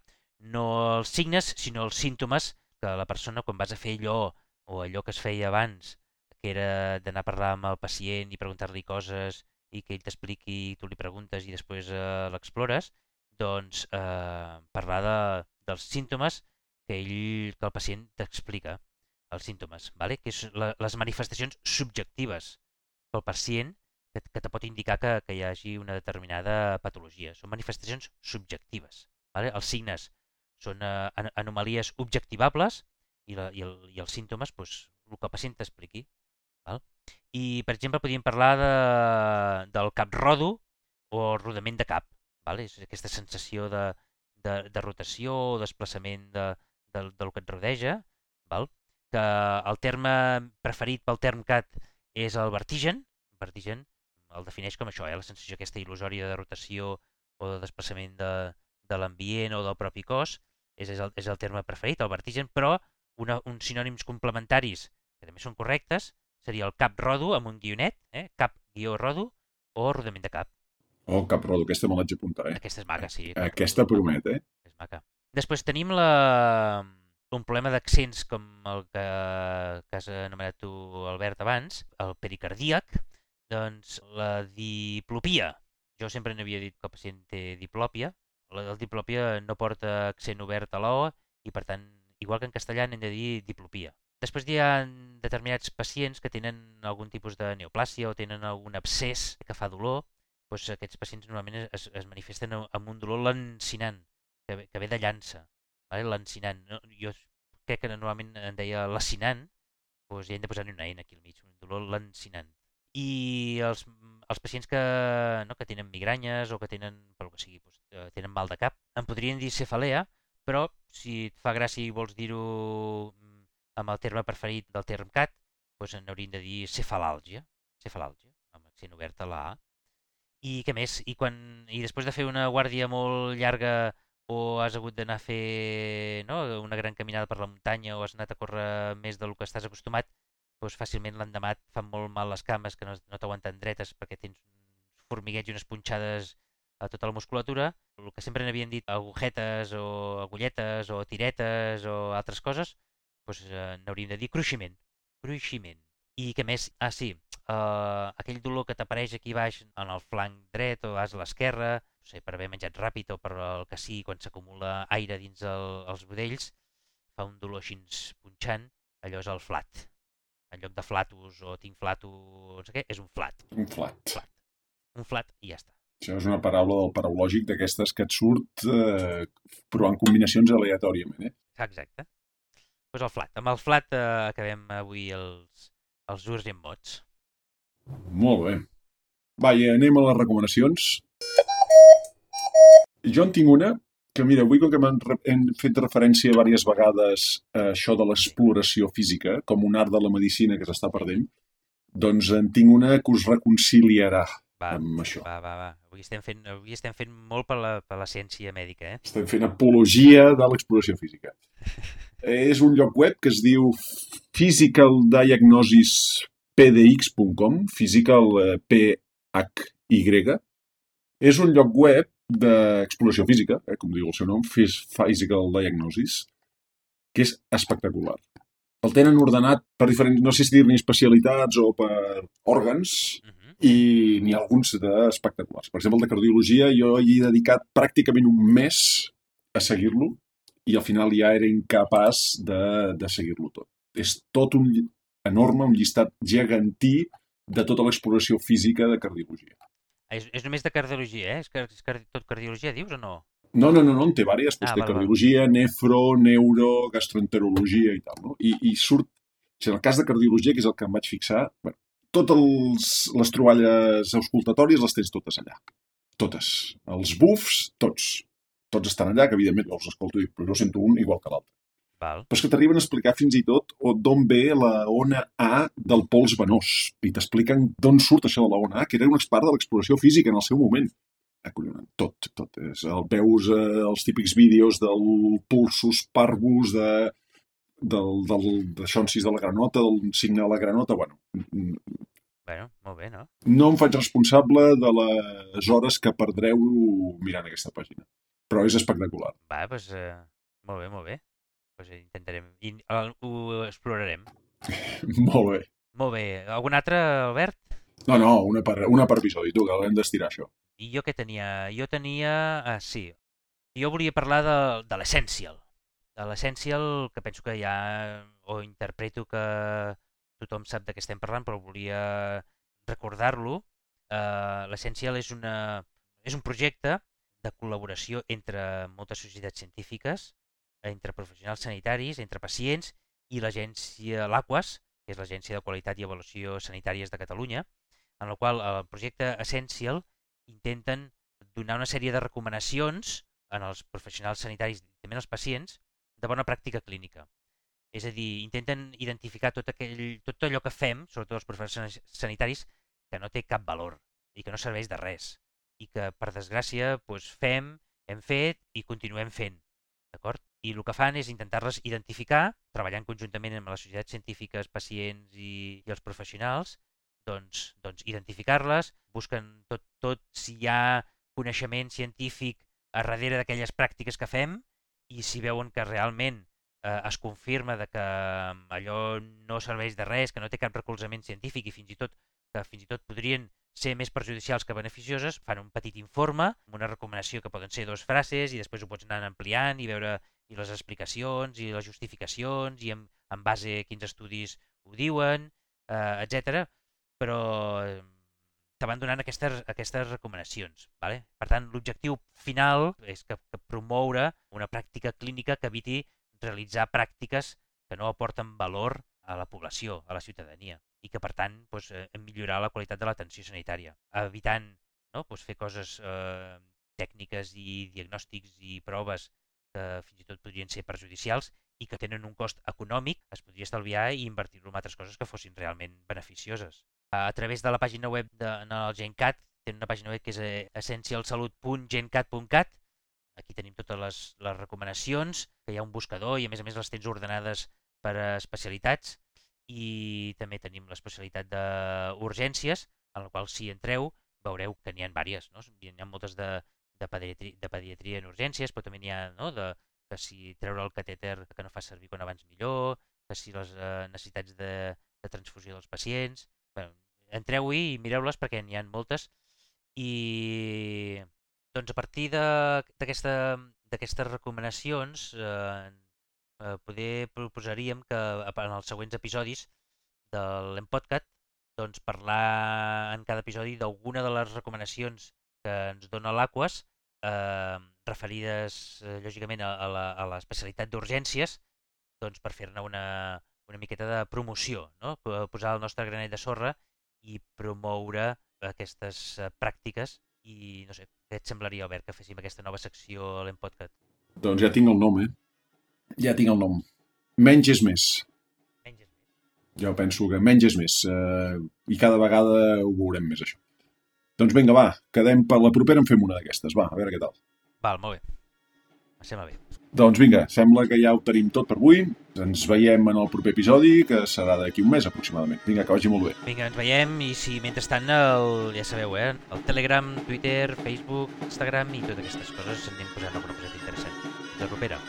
no els signes, sinó els símptomes que la persona quan vas a fer allò o allò que es feia abans, que era d'anar a parlar amb el pacient i preguntar-li coses i que ell t'expliqui i tu li preguntes i després eh, l'explores, doncs eh, parlar de, dels símptomes que ell, que el pacient t'explica, els símptomes, vale? que la, les manifestacions subjectives pel pacient que, que te pot indicar que, que hi hagi una determinada patologia. Són manifestacions subjectives. Vale? Els signes són eh, an- anomalies objectivables i, la, i, el, i els símptomes, doncs, el que el pacient t'expliqui. val? I, per exemple, podríem parlar de, del cap rodo o rodament de cap. Vale? És aquesta sensació de, de, de rotació o desplaçament de, de, del que et rodeja. Val? Que el terme preferit pel termcat és el vertigen. Vertigen el defineix com això, eh? la sensació aquesta il·lusòria de rotació o de desplaçament de, de l'ambient o del propi cos, és, és, el, és el terme preferit, el vertigen, però una, uns sinònims complementaris que també són correctes seria el cap rodo amb un guionet, eh? cap guió rodo o rodament de cap. Oh, cap rodo, aquesta me l'haig d'apuntar, eh? Aquesta és maca, sí. Aquesta promet, eh? És maca. Després tenim la... un problema d'accents com el que, que has anomenat tu, Albert, abans, el pericardíac, doncs la diplopia. Jo sempre n'havia dit que el pacient té diplòpia. La el diplòpia no porta accent obert a l'O i, per tant, igual que en castellà, n'hem de dir diplopia. Després hi ha determinats pacients que tenen algun tipus de neoplàsia o tenen algun abscés que fa dolor. Doncs aquests pacients normalment es, es manifesten amb un dolor lancinant, que, que ve de llança, vale? lancinant. No, jo crec que normalment en deia lacinant, doncs ja hem de posar-hi una eina aquí al mig, un dolor lancinant. I els, els pacients que, no, que tenen migranyes o que tenen, pel que sigui, doncs, eh, tenen mal de cap, en podrien dir cefalea, però si et fa gràcia i vols dir-ho mm, amb el terme preferit del terme cat, doncs n'hauríem de dir cefalàlgia, cefalàlgia, amb accent obert a la A. I què més? I, quan, I després de fer una guàrdia molt llarga o has hagut d'anar a fer no, una gran caminada per la muntanya o has anat a córrer més del que estàs acostumat, doncs fàcilment l'endemà et fan molt mal les cames que no, no t'aguanten dretes perquè tens uns formiguets i unes punxades a tota la musculatura. El que sempre n'havien dit agujetes o agulletes o tiretes o altres coses, doncs eh, n'hauríem de dir cruiximent. Cruiximent. I què més? Ah, sí, uh, aquell dolor que t'apareix aquí baix en el flanc dret o a l'esquerra, no sé, per haver menjat ràpid o per el que sigui, quan s'acumula aire dins el, els budells, fa un dolor així punxant, allò és el flat. En lloc de flatus o tinc flatus, no sé què, és un flat. Un flat. Flat. Un flat i ja està. Això és una paraula del paraulògic d'aquestes que et surt eh, provant combinacions aleatòriament, eh? Exacte. Doncs pues el flat. Amb el flat eh, acabem avui els, els urgent mots. Molt bé. Va, i anem a les recomanacions. Jo en tinc una que, mira, avui com que hem, hem fet referència diverses vegades a això de l'exploració física, com un art de la medicina que s'està perdent, Doncs en tinc una que us reconciliarà Va, amb això. va, va, va. Avui estem fent, avui estem fent molt per la, per la ciència mèdica, eh? Estem fent apologia de l'exploració física. És un lloc web que es diu physicaldiagnosispdx.com, physical eh, P-H-Y. És un lloc web d'exploració física, eh, com diu el seu nom, Phys- Physical Diagnosis, que és espectacular. El tenen ordenat per diferents, no sé si dir-ne especialitats o per òrgans, Uh -huh. i n'hi ha alguns d'espectaculars. Per exemple, el de cardiologia, jo hi he dedicat pràcticament un mes a seguir-lo i al final ja era incapaç de, de seguir-lo tot. És tot un enorme, un llistat gegantí de tota l'exploració física de cardiologia. És, és només de cardiologia, eh? És, car és car tot cardiologia, dius o no? No, no, no, no en té diverses. Doncs Ah, té val, val. cardiologia, nefro, neuro, gastroenterologia i tal. No? I, I surt... Sigui, en el cas de cardiologia, que és el que em vaig fixar, bueno, totes els, les troballes auscultatòries les tens totes allà. Totes. Els bufs, tots. Tots estan allà, que evidentment jo els escolto i dic, però jo sento un igual que l'altre. Val. Però és que t'arriben a explicar fins i tot d'on ve la ona A del pols venós. I t'expliquen d'on surt això de la ona A, que era un expert de l'exploració física en el seu moment. Acollonant. Tot, tot. És, el veus eh, els típics vídeos del pulsus parvus, de, del, del, de xonsis de la granota, del signe de la granota. Bueno, mm, Bueno, molt bé, no? no em faig responsable de les hores que perdreu mirant aquesta pàgina. Però és espectacular. Va, doncs, eh, molt bé, molt bé. Pues intentarem, i, ho explorarem. Molt bé. Molt bé. Algun altre, Albert? No, no, una per, una per episodi, tu, que l'hem d'estirar, això. I jo què tenia? Jo tenia... Ah, sí. Jo volia parlar de, de l'Essential. De l'Essential, que penso que ja... O interpreto que tothom sap de què estem parlant, però volia recordar-lo. Uh, L'Essential és, una, és un projecte de col·laboració entre moltes societats científiques, entre professionals sanitaris, entre pacients i l'agència l'AQUAS, que és l'Agència de Qualitat i Avaluació Sanitàries de Catalunya, en la qual el projecte Essential intenten donar una sèrie de recomanacions en els professionals sanitaris i també als pacients de bona pràctica clínica. És a dir, intenten identificar tot, aquell, tot allò que fem, sobretot els professionals sanitaris, que no té cap valor i que no serveix de res i que, per desgràcia, doncs, fem, hem fet i continuem fent. D'acord? I el que fan és intentar-les identificar, treballant conjuntament amb les societats científiques, pacients i, i els professionals, doncs, doncs identificar-les, busquen tot, tot si hi ha coneixement científic a darrere d'aquelles pràctiques que fem i si veuen que realment eh, es confirma de que mm, allò no serveix de res, que no té cap recolzament científic i fins i tot que fins i tot podrien ser més perjudicials que beneficioses, fan un petit informe amb una recomanació que poden ser dues frases i després ho pots anar ampliant i veure i les explicacions i les justificacions i en, en base a quins estudis ho diuen, eh, etc. Però eh, te van donant aquestes, aquestes recomanacions. Vale? Per tant, l'objectiu final és que, que promoure una pràctica clínica que eviti realitzar pràctiques que no aporten valor a la població, a la ciutadania, i que, per tant, doncs, eh, millorar la qualitat de l'atenció sanitària, evitant no? doncs, fer coses eh, tècniques i diagnòstics i proves que fins i tot podrien ser perjudicials i que tenen un cost econòmic, es podria estalviar i invertir-lo en altres coses que fossin realment beneficioses. A través de la pàgina web de, en el GenCat, tenen una pàgina web que és eh, essencialsalut.gencat.cat, aquí tenim totes les, les recomanacions, que hi ha un buscador i a més a més les tens ordenades per especialitats i també tenim l'especialitat d'urgències, en la qual si entreu veureu que n'hi ha diverses, no? N'hi ha moltes de, de, pediatria, de pediatria en urgències, però també n'hi ha no? de, que si treure el catèter que no fa servir quan abans millor, que si les eh, necessitats de, de transfusió dels pacients... Bé, entreu-hi i mireu-les perquè n'hi ha moltes i doncs a partir d'aquestes recomanacions eh, eh, poder proposaríem que en els següents episodis de l'Empodcat doncs, parlar en cada episodi d'alguna de les recomanacions que ens dona l'Aquas eh, referides eh, lògicament a, l'especialitat d'urgències doncs, per fer-ne una, una miqueta de promoció, no? Po- posar el nostre granet de sorra i promoure aquestes eh, pràctiques i no sé, què et semblaria, Albert, que féssim aquesta nova secció a l'Empodcat? Doncs ja tinc el nom, eh? Ja tinc el nom. Menys és més. Menys és més. Jo penso que menys és més. Eh, i cada vegada ho veurem més, això. Doncs vinga, va, quedem per la propera en fem una d'aquestes. Va, a veure què tal. Val, molt bé. Em sembla bé. Doncs vinga, sembla que ja ho tenim tot per avui. Ens veiem en el proper episodi, que serà d'aquí un mes aproximadament. Vinga, que vagi molt bé. Vinga, ens veiem i si mentrestant el, ja sabeu, eh, el Telegram, Twitter, Facebook, Instagram i totes aquestes coses anem posant alguna cosa interessant. Fins la propera.